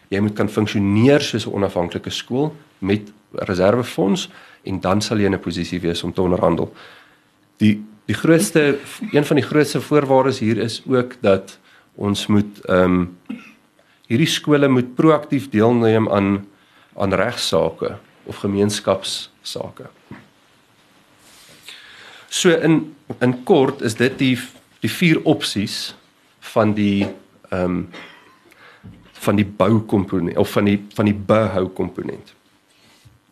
Jy moet kan funksioneer soos 'n onafhanklike skool met reservefonds en dan sal jy in 'n posisie wees om te onderhandel. Die die grootste een van die grootste voorwaardes hier is ook dat ons moet ehm um, hierdie skole moet proaktief deelneem aan aan regsaake of gemeenskapsake. So in in kort is dit die die vier opsies van die ehm um, van die boukomponent of van die van die behou komponent.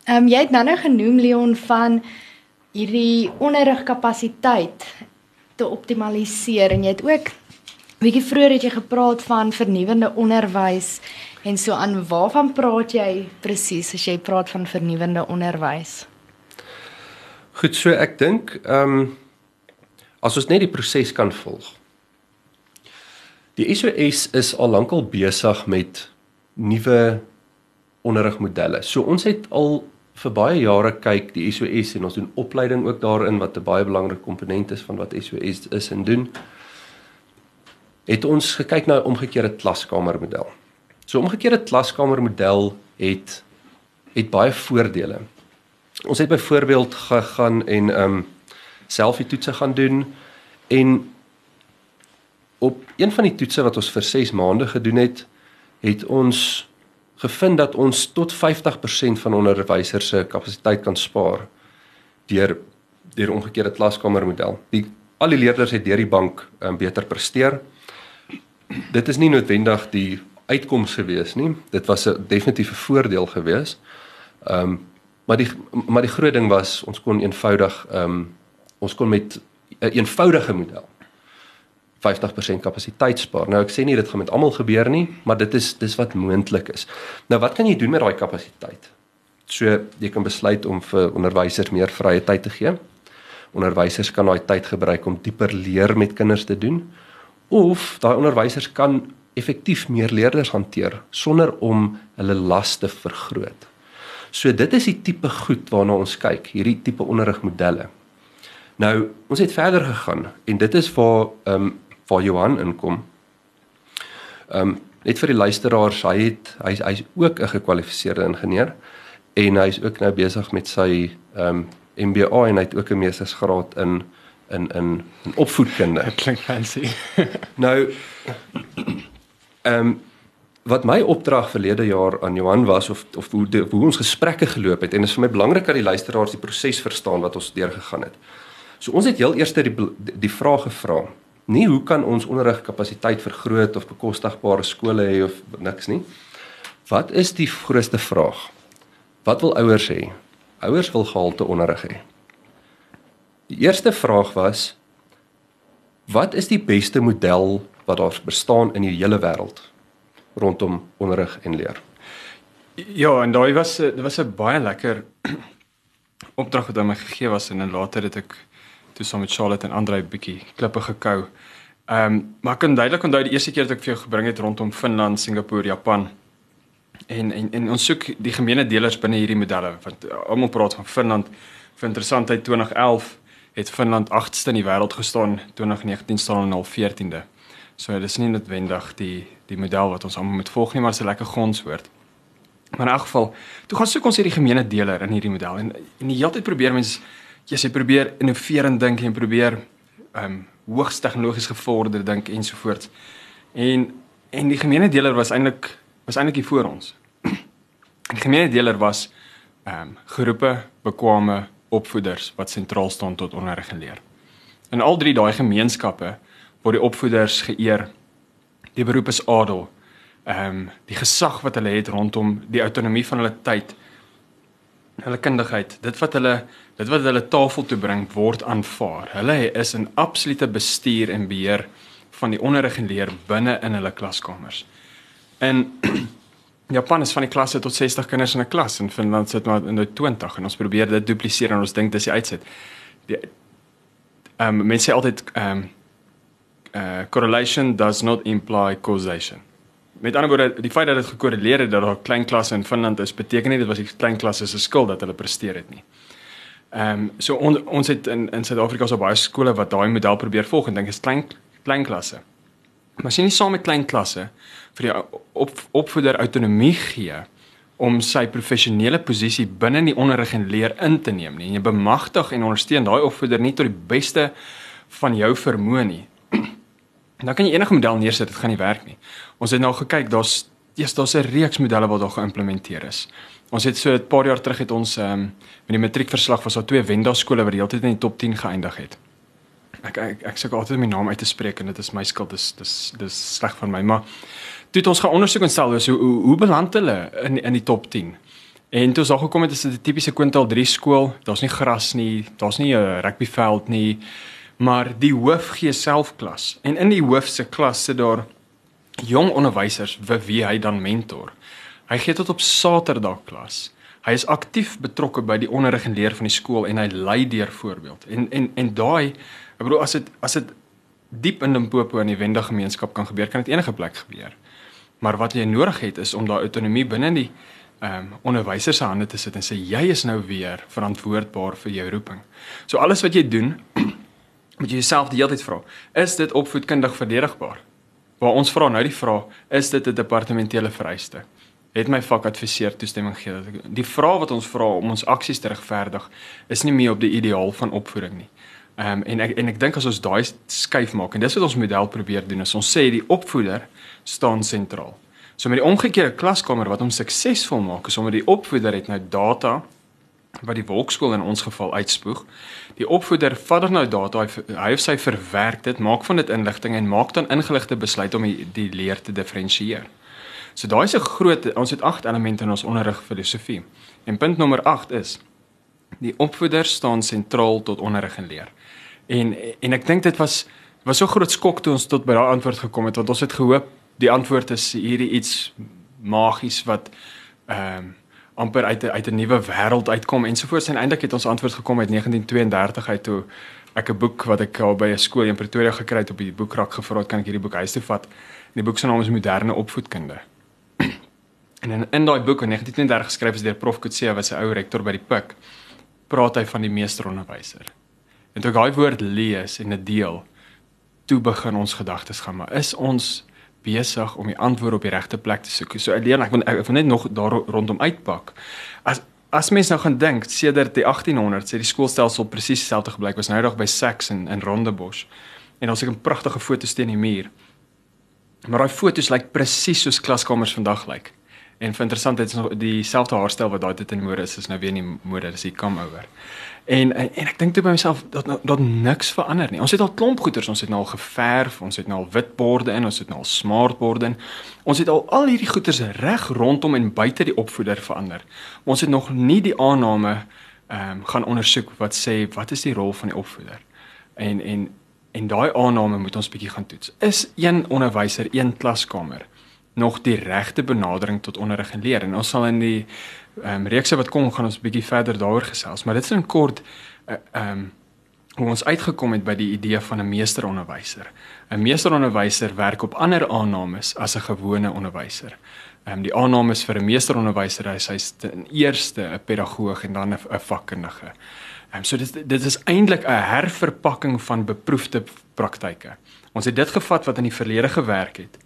Ehm um, jy het nou nou genoem Leon van hierdie onderrigkapasiteit te optimaliseer en jy het ook bietjie vroeër het jy gepraat van vernuwende onderwys en so aan waarvan praat jy presies as jy praat van vernuwende onderwys? Goed, so ek dink ehm um, as ons net die proses kan volg. Die SOS is al lankal besig met nuwe onderrigmodelle. So ons het al vir baie jare kyk die SOS en ons doen opleiding ook daarin wat 'n baie belangrike komponent is van wat SOS is en doen. Het ons gekyk na 'n omgekeerde klaskamermodel. So omgekeerde klaskamermodel het het baie voordele. Ons het byvoorbeeld gegaan en ehm um, selfie toetse gaan doen en op een van die toetse wat ons vir 6 maande gedoen het, het ons gevind dat ons tot 50% van onderwysers se kapasiteit kan spaar deur deur omgekeerde klaskamermodel. Die al die leerders het deur die bank um, beter presteer. Dit is nie noodwendig die uitkoms gewees nie. Dit was 'n definitiewe voordeel gewees. Ehm um, maar die maar die groot ding was ons kon eenvoudig ehm um, ons kon met 'n eenvoudige model 50% kapasiteit spaar. Nou ek sê nie dit gaan met almal gebeur nie, maar dit is dis wat moontlik is. Nou wat kan jy doen met daai kapasiteit? So jy kan besluit om vir onderwysers meer vrye tyd te gee. Onderwysers kan daai tyd gebruik om dieper leer met kinders te doen of daai onderwysers kan effektief meer leerders hanteer sonder om hulle laste vergroot. So dit is die tipe goed waarna ons kyk, hierdie tipe onderrigmodelle. Nou, ons het verder gegaan en dit is waar ehm um, waar Johan inkom. Ehm um, net vir die luisteraars, hy het hy hy's ook 'n gekwalifiseerde ingenieur en hy's ook nou besig met sy ehm um, MBA en hy het ook 'n meestersgraad in in in in opvoedkunde. Dit klink fancy. nou ehm um, wat my opdrag verlede jaar aan Johan was of of hoe de, hoe ons gesprekke geloop het en dit is vir my belangrik dat die luisteraars die proses verstaan wat ons deurgegaan het. So ons het heel eers die die vraag gevra. Nie hoe kan ons onderrigkapasiteit vergroot of bekostigbare skole hê of niks nie. Wat is die grootste vraag? Wat wil ouers hê? Ouers wil gehalte onderrig hê. Die eerste vraag was wat is die beste model wat daar bestaan in die hele wêreld rondom onderrig en leer? Ja, en daai was dit was 'n baie lekker opdrag wat aan my gegee was en dan later het ek toe saam met Charlotte en Andre 'n bietjie klippe gekou. Ehm um, maar ek kan duidelik onthou die eerste keer wat ek vir jou gebring het rondom Finland, Singapore, Japan. En en en ons soek die gemeene delers binne hierdie modelle want almal praat van Finland. Vir interessantheid 2011 het Finland 8ste in die wêreld gestaan, 2019 staan hulle al 14de. So dis nie noodwendig die die model wat ons almal moet volg nie, maar dit is 'n lekker grondwoord. Maar in elk geval, toe gaan soek ons hierdie gemeene deler in hierdie model en en die hele tyd probeer mense jy sê probeer innoverend dink en probeer ehm um, hoogs tegnologies gevorderd dink ensovoorts. En en die gemeene deler was eintlik was eintlik hier voor ons. Die gemeene deler was ehm um, geroepe, bekwame opvoeders wat sentraal staan tot onderrig en leer. In al drie daai gemeenskappe word die opvoeders geëer. Die beroep is adel. Ehm um, die gesag wat hulle het rondom die autonomie van hulle tyd. Hulle kundigheid, dit wat hulle dit wat hulle tafel toe bring word aanvaar. Hulle is in absolute bestuur en beheer van die onderrig en leer binne in hulle klaskamers. In Japan is van die klasse tot 60 kinders in 'n klas en Finland sit maar in die 20 en ons probeer dit dupliseer en ons dink dis die uitset. Die ehm um, mense sê altyd ehm um, uh correlation does not imply causation. Met ander woorde, die feit dat dit gekorreleer het dat daar klein klasse in Finland is, beteken nie dit was die klein klasse se skuld dat hulle presteer het nie. Ehm um, so on, ons het in in Suid-Afrika so baie skole wat daai model probeer volg en dink is klein klein klasse. Maar sien nie saam met klein klasse vir die op, opvoeder autonomie gee om sy professionele posisie binne die onderrig en leer in te neem nie. En jy bemagtig en ondersteun daai opvoeder nie tot die beste van jou vermoë nie. Dan kan jy enige model neersit, dit gaan nie werk nie. Ons het nou gekyk, daar's eers daar's 'n reeks modelle wat daar geïmplementeer is. Ons het so 'n paar jaar terug het ons ehm um, met die matriekverslag was daar twee Wenda skole wat die hele tyd in die top 10 geëindig het. Ek ek ek sukkel altyd my naam uit te spreek en dit is my skuld. Dis dis dis sleg van my, maar toe het ons gaan ondersoek en stel hoe hoe, hoe beland hulle in in die top 10. En toe ons daar gekom het is dit 'n tipiese kwintaal 3 skool. Daar's nie gras nie, daar's nie 'n rugbyveld nie, maar die hoof gee self klas. En in die hoof se klas sit daar jong onderwysers vir wie hy dan mentor. Hy gee tot op Saterdag klas. Hy is aktief betrokke by die onderrig en leer van die skool en hy lei deur voorbeeld. En en en daai ek bedoel as dit as dit diep in Limpopo in die Wende gemeenskap kan gebeur, kan dit enige plek gebeur. Maar wat jy nodig het is om daai autonomie binne die ehm um, onderwysers se hande te sit en sê jy is nou weer verantwoordbaar vir jou roeping. So alles wat jy doen, moet jy jouself die hele tyd vra, is dit opvoedkundig verdedigbaar? Waar ons vra nou die vraag, is dit 'n departementele vereiste? Het my vakadviseur toestemming gegee? Die vraag wat ons vra om ons aksies te regverdig, is nie meer op die ideaal van opvoeding nie. Ehm um, en ek en ek dink as ons daai skuif maak en dis wat ons model probeer doen is ons sê die opvoeder staan sentraal. So met die omgekeerde klaskamer wat hom suksesvol maak is omdat die opvoeder het nou data wat die wolkskool in ons geval uitspoeg. Die opvoeder vat dan nou data, hy, hy of sy verwerk dit, maak van dit inligting en maak dan ingeligte besluit om die, die leer te diferensieer. So daai is 'n groot ons het 8 elemente in ons onderrig filosofie. En punt nommer 8 is die opvoeder staan sentraal tot onderrig en leer. En en ek dink dit was was so groot skok toe ons tot by daai antwoord gekom het want ons het gehoop die antwoord is hierdie iets magies wat ehm um, amper uit uit 'n nuwe wêreld uitkom ensovoorts en eintlik het ons antwoord gekom uit 1932 uit toe ek 'n boek wat ek al by 'n skool in Pretoria gekry het op die boekrak gevra het kan ek hierdie boek huis toe vat. En die boek se naam is Moderne Opvoedkunde. En in in daai boek in 1932 geskryf is deur Prof Kutse wat 'n ou rektor by die Pik praat hy van die meesteronderwyser. En toe ek daai woord lees en dit deel, toe begin ons gedagtes gaan, maar is ons besig om die antwoord op die regte plek te soek. So alleen ek wil ek wil net nog daar rondom uitpak. As as mense nou gaan dink sedert die 1800s het die skoolstelsel presies dieselfde gebleik. Was nou nog by Sax en in Rondebosch. En het 'n pragtige foto teen die muur. Maar daai foto's lyk presies soos klaskamers vandag lyk. En vir interessantheid is nog dieselfde haarstyl wat daai tyd in mode is, is nou weer nie mode, dis die come over. En en, en ek dink toe by myself dat dat niks verander nie. Ons het al klomp goeders, ons het nou al geverf, ons het nou al wit borde in, ons het nou al smart borde in. Ons het al al hierdie goeders reg rondom en buite die opvoeder verander. Ons het nog nie die aanname ehm um, gaan ondersoek wat sê wat is die rol van die opvoeder. En en en daai aanname moet ons bietjie gaan toets. Is een onderwyser, een klaskamer nog die regte benadering tot onderrig en leer? En ons sal in die ehm um, reekse wat kom gaan ons bietjie verder daaroor gesels, maar dit is in kort eh, ehm uh, um, hoe ons uitgekom het by die idee van 'n meesteronderwyser. 'n Meesteronderwyser werk op ander aannames as 'n gewone onderwyser. Ehm um, die aannames vir 'n meesteronderwyser is hy's ten eerste 'n pedagoog en dan 'n vakkundige. Um, so dit dit is eintlik 'n herverpakking van beproefde praktyke. Ons het dit gevat wat in die verlede gewerk het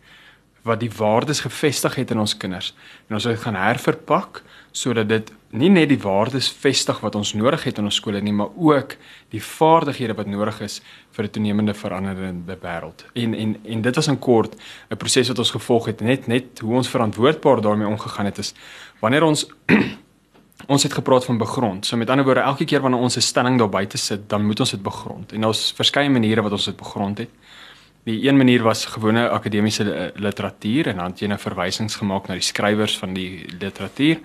wat die waardes gevestig het in ons kinders en ons het gaan herverpak sodat dit nie net die waardes vestig wat ons nodig het in ons skole nie, maar ook die vaardighede wat nodig is vir 'n toenemende veranderende wêreld. En en en dit was in kort 'n proses wat ons gevolg het net net hoe ons verantwoordbaar daarmee omgegaan het is wanneer ons ons het gepraat van begrond. So met ander woorde, elke keer wanneer ons 'n stelling daar buite sit, dan moet ons dit begrond. En daar's verskeie maniere wat ons dit begrond het. Die een manier was gewone akademiese literatuur en dan het jy 'n verwysings gemaak na die skrywers van die literatuur.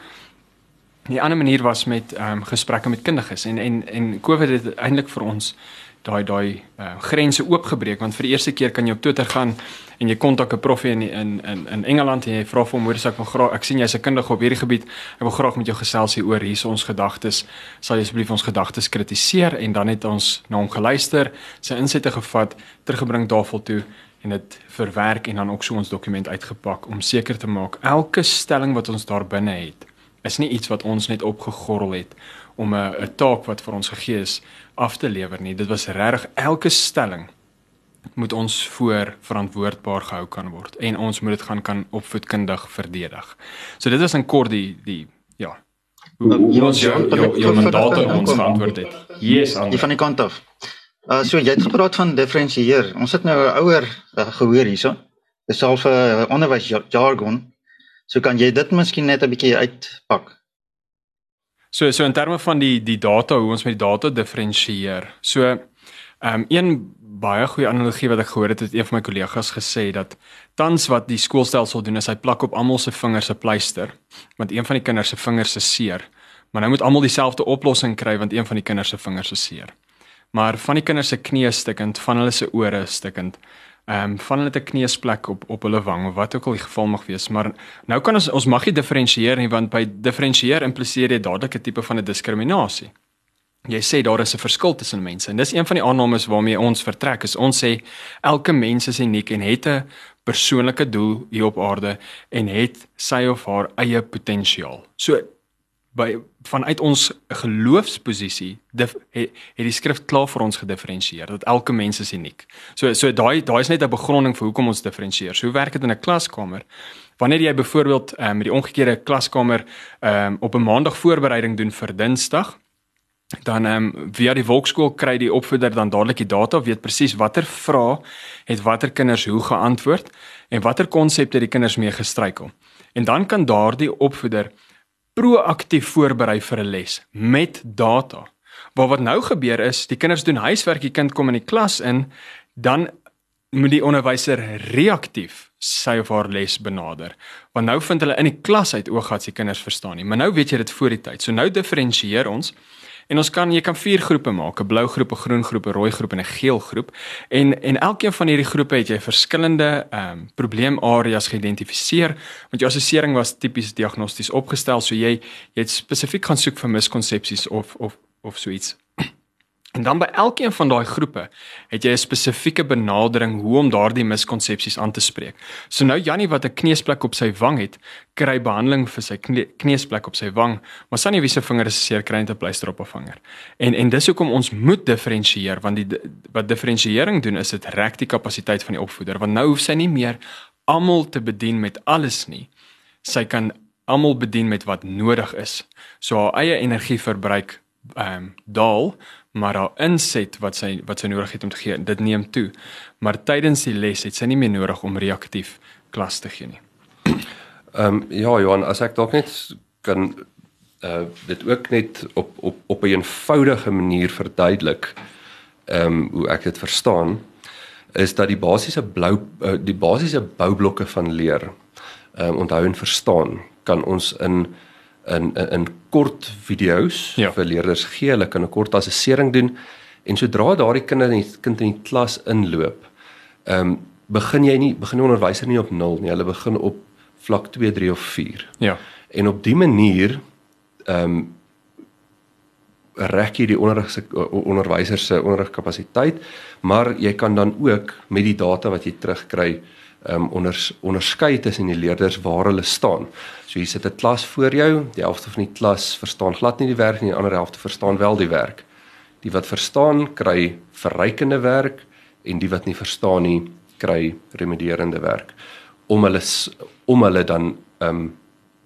Die ander manier was met ehm um, gesprekke met kundiges en en en COVID het eintlik vir ons daai daai uh, grense oopgebreek want vir die eerste keer kan jy op Twitter gaan en jy kontak 'n prof in in in in Engeland en jy vra vir hom hoe ek wil graag ek sien jy's 'n kundige op hierdie gebied. Ek wil graag met jou gesels hier oor hier's ons gedagtes. Sal jy asseblief ons gedagtes kritiseer? En dan het ons na hom geluister sy insette gevat teruggebring tafel toe en dit verwerk en dan ook so ons dokument uitgepak om seker te maak elke stelling wat ons daar binne het is nie iets wat ons net opgegorrel het om 'n 'n taak wat vir ons gegee is af te lewer nie. Dit was regtig elke stelling moet ons voor verantwoordbaar gehou kan word en ons moet dit gaan kan opvoedkundig verdedig. So dit is in kort die die ja. Hoe ons jou jou, jou mandaat ons verantwoord het. Yes, aan die van die kant af. Uh so jy het gepraat van diferensieer. Ons het nou 'n ouer uh, gehoor hierso. Dis al 'n uh, onderwys jargon. So kan jy dit miskien net 'n bietjie uitpak? So so in terme van die die data hoe ons met die data diferensieer. So ehm um, een baie goeie analogie wat ek gehoor het het een van my kollegas gesê dat tans wat die skoolstelsel doen is hy plak op almal se vingers 'n pleister want een van die kinders se vingers is seer. Maar nou moet almal dieselfde oplossing kry want een van die kinders se vingers is seer. Maar van die kinders se knie stikkend, van hulle se ore stikkend ehm um, van hulle te kneusplek op op hulle wang of wat ook al die geval mag wees maar nou kan ons ons mag nie diferensieer nie want by diferensieer impliseer jy dadelik 'n tipe van 'n diskriminasie. Jy sê daar is 'n verskil tussen mense en dis een van die aannames waarmee ons vertrek is ons sê elke mens is uniek en het 'n persoonlike doel hier op aarde en het sy of haar eie potensiaal. So by vanuit ons geloofsposisie het, het die skrif klaar vir ons gedifferensieer dat elke mens is uniek. So so daai daai is net 'n begronding vir hoekom ons diferensieer. So hoe werk dit in 'n klaskamer? Wanneer jy byvoorbeeld um, met die omgekeerde klaskamer um, op 'n maandag voorbereiding doen vir Dinsdag, dan ehm um, via die volkskool kry die opvoeder dan dadelik die data, weet presies watter vrae het watter kinders hoe geantwoord en watter konsepte die kinders mee gestruikel. En dan kan daardie opvoeder proaktief voorberei vir 'n les met data. Maar wat nou gebeur is, die kinders doen huiswerk, die kind kom in die klas in, dan moet die onderwyser reaktief sy of haar les benader. Want nou vind hulle in die klas uit oog gehad se kinders verstaan nie, maar nou weet jy dit voor die tyd. So nou diferensieer ons En ons kan jy kan vier groepe maak, 'n blou groep, 'n groen groep, 'n rooi groep en 'n geel groep. En en elkeen van hierdie groepe het jy verskillende ehm um, probleemareas geïdentifiseer, want jou assessering was tipies diagnosties opgestel, so jy jy het spesifiek gaan soek vir miskonsepsies of of of so iets. En dan by elkeen van daai groepe het jy 'n spesifieke benadering hoe om daardie miskonsepsies aan te spreek. So nou Jannie wat 'n kneusplek op sy wang het, kry behandeling vir sy kneusplek op sy wang, maar Sannie wie se vinger is seer kry 'n pleister op 'n vinger. En en dis hoekom ons moet diferensieer want die wat diferensiering doen is dit rek die kapasiteit van die opvoeder want nou hoef sy nie meer almal te bedien met alles nie. Sy kan almal bedien met wat nodig is. So haar eie energieverbruik ehm um, daal maar haar inset wat sy wat sy nodig het om te gee, dit neem toe. Maar tydens die les het sy nie meer nodig om reaktief klas te gee nie. Ehm um, ja Johan, as ek dalk net kan uh dit ook net op op op 'n eenvoudige manier verduidelik ehm um, hoe ek dit verstaan is dat die basiese blou uh, die basiese boublokke van leer ehm um, onthou en verstaan kan ons in in in, in kort video's ja. vir leerders gee. Hulle kan 'n kort assessering doen en sodra daardie kind in die kind in die klas inloop, ehm um, begin jy nie begin die onderwyser nie op 0 nie. Hulle begin op vlak 2, 3 of 4. Ja. En op dië manier ehm um, rek jy die onderrig onderwyser se onderrigkapasiteit, maar jy kan dan ook met die data wat jy terugkry um, onder onderskei tussen die leerders waar hulle staan. So hier sit 'n klas voor jou, die helfte van die klas verstaan glad nie die werk nie, die ander helfte verstaan wel die werk. Die wat verstaan, kry verrykende werk en die wat nie verstaan nie, kry remedierende werk om hulle om hulle dan ehm um,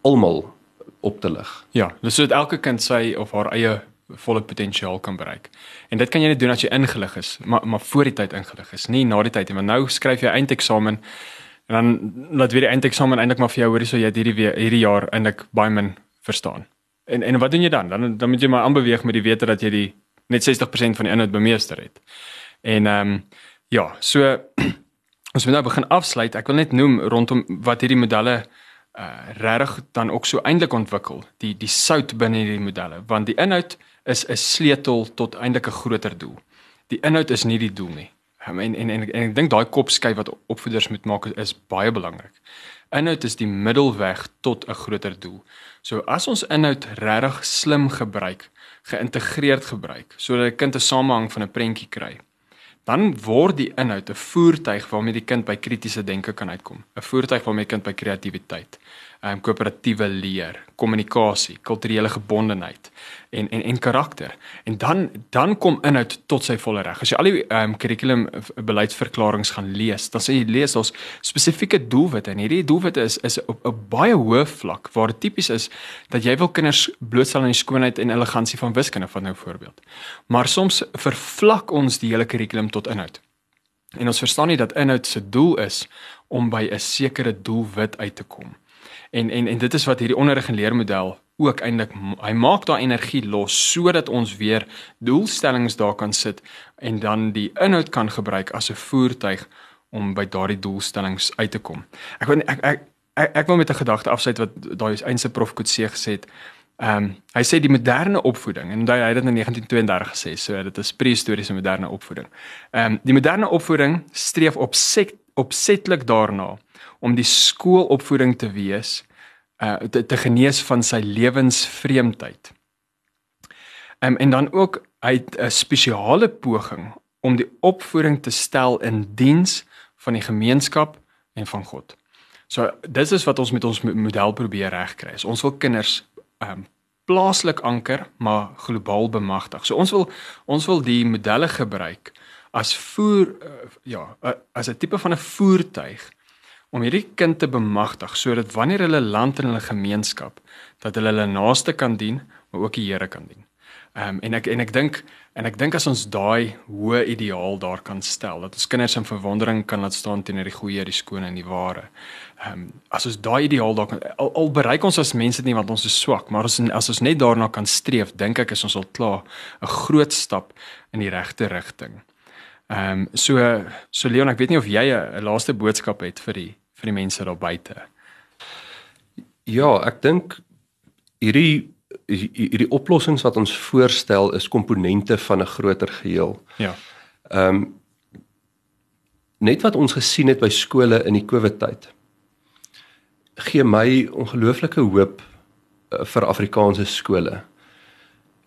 almal op te lig. Ja, dus sodat elke kind sy of haar eie volle potensiaal kan bereik. En dit kan jy net doen as jy ingelig is, maar maar voor die tyd ingelig is, nie na die tyd nie, want nou skryf jy eindeksamen en dan laat weer die eindeksamen eintlik maar vir jou hoorie so jy het hierdie hierdie jaar eintlik baie min verstaan. En en wat doen jy dan? Dan dan moet jy maar aanbeweeg met die wete dat jy die net 60% van die inhoud bemeester het. En ehm um, ja, so ons moet nou begin afsluit. Ek wil net noem rondom wat hierdie modelle uh regtig dan ook so eintlik ontwikkel, die die sout binne hierdie modelle, want die inhoud is 'n sleutel tot eintlik 'n groter doel. Die inhoud is nie die doel nie. Um, en en en, en ek dink daai kopskyf wat opvoeders moet maak is baie belangrik. Inhoud is die middelweg tot 'n groter doel. So as ons inhoud regtig slim gebruik, geïntegreerd gebruik, sodat 'n kind 'n samehang van 'n prentjie kry, dan word die inhoud 'n voertuig waarmee die kind by kritiese denke kan uitkom, 'n voertuig waarmee die kind by kreatiwiteit um, koöperatiewe leer, kommunikasie, kulturele gebondenheid en en en karakter. En dan dan kom inhoud tot sy volle reg. As jy al die um, curriculum beleidsverklaringe gaan lees, dan sê jy lees ons spesifieke doelwitte en hierdie doelwitte is is op 'n baie hoë vlak waar dit tipies is dat jy wil kinders blootstel aan die skoonheid en elegansie van wiskunde van nou voorbeeld. Maar soms vervlak ons die hele curriculum tot inhoud. En ons verstaan nie dat inhoud se doel is om by 'n sekere doelwit uit te kom. En en en dit is wat hierdie onderrig en leermodel ook eintlik hy maak daai energie los sodat ons weer doelstellings daar kan sit en dan die inhoud kan gebruik as 'n voertuig om by daardie doelstellings uit te kom. Ek wil ek ek ek, ek wil met 'n gedagte afsluit wat daai eense prof Kutse gesê het. Ehm um, hy sê die moderne opvoeding en hy het dit in 1932 gesê, so dit is prehistoriese moderne opvoeding. Ehm um, die moderne opvoeding streef op opsetlik daarna om die skoolopvoeding te wees uh te, te genees van sy lewensvreemdheid. Um, en dan ook uit 'n spesiale poging om die opvoeding te stel in diens van die gemeenskap en van God. So dis is wat ons met ons model probeer regkry. Ons wil kinders um plaaslik anker, maar globaal bemagtig. So ons wil ons wil die modelle gebruik as voer uh, ja, uh, as 'n tipe van 'n voertuig om hierdie kind te bemagtig sodat wanneer hulle land in hulle gemeenskap dat hulle hulle naaste kan dien, maar ook die Here kan dien. Ehm um, en ek en ek dink en ek dink as ons daai hoë ideaal daar kan stel dat ons kinders in verwondering kan laat staan teenoor die goeie, die skoon en die ware. Ehm um, as ons daai ideaal daar kan al, al bereik ons as mense nie want ons is swak, maar as as ons net daarna kan streef, dink ek is ons al klaar 'n groot stap in die regte rigting. Ehm um, so so Leon, ek weet nie of jy 'n laaste boodskap het vir die vir die mense daar buite? Ja, ek dink hierdie hierdie oplossings wat ons voorstel is komponente van 'n groter geheel. Ja. Ehm um, net wat ons gesien het by skole in die COVID tyd gee my ongelooflike hoop uh, vir Afrikaanse skole.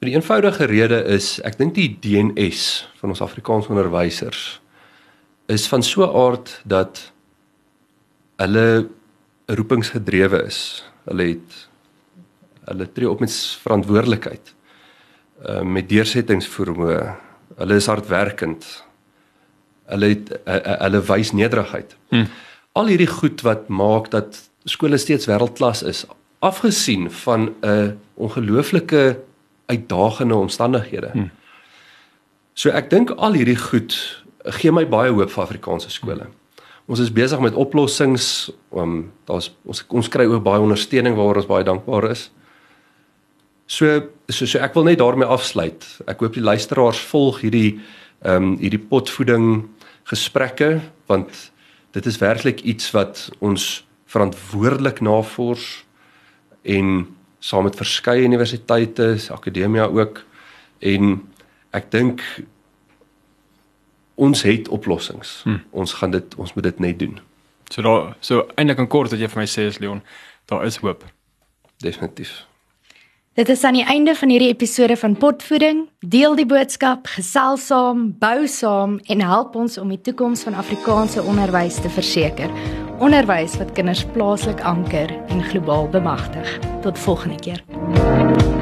Die eenvoudige rede is ek dink die DNS van ons Afrikaanse onderwysers is van so 'n aard dat hulle roepingsgedrewe is. Hulle het hulle tree op met verantwoordelikheid. Uh met deursettingsvermoë. Hulle is hardwerkend. Hulle het uh, uh, hulle wys nederigheid. Hmm. Al hierdie goed wat maak dat skole steeds wêreldklas is, afgesien van 'n uh, ongelooflike uitdagende omstandighede. Hmm. So ek dink al hierdie goed gee my baie hoop vir Afrikaanse skole. Hmm. Ons is besig met oplossings. Um, daar's ons ons kry ook baie ondersteuning waaroor ons baie dankbaar is. So so so ek wil net daarmee afsluit. Ek hoop die luisteraars volg hierdie ehm um, hierdie potvoeding gesprekke want dit is werklik iets wat ons verantwoordelik navors en saam met verskeie universiteite, akademia ook en ek dink ons het oplossings. Hmm. Ons gaan dit ons moet dit net doen. So daar so eintlik in kort wat jy vir my sê is Leon, daar is hoop. Definitief. Dit is aan die einde van hierdie episode van Potvoeding. Deel die boodskap, gesels saam, bou saam en help ons om die toekoms van Afrikaanse onderwys te verseker. Onderwys wat kinders plaaslik anker en globaal bemagtig. Tot volgende keer.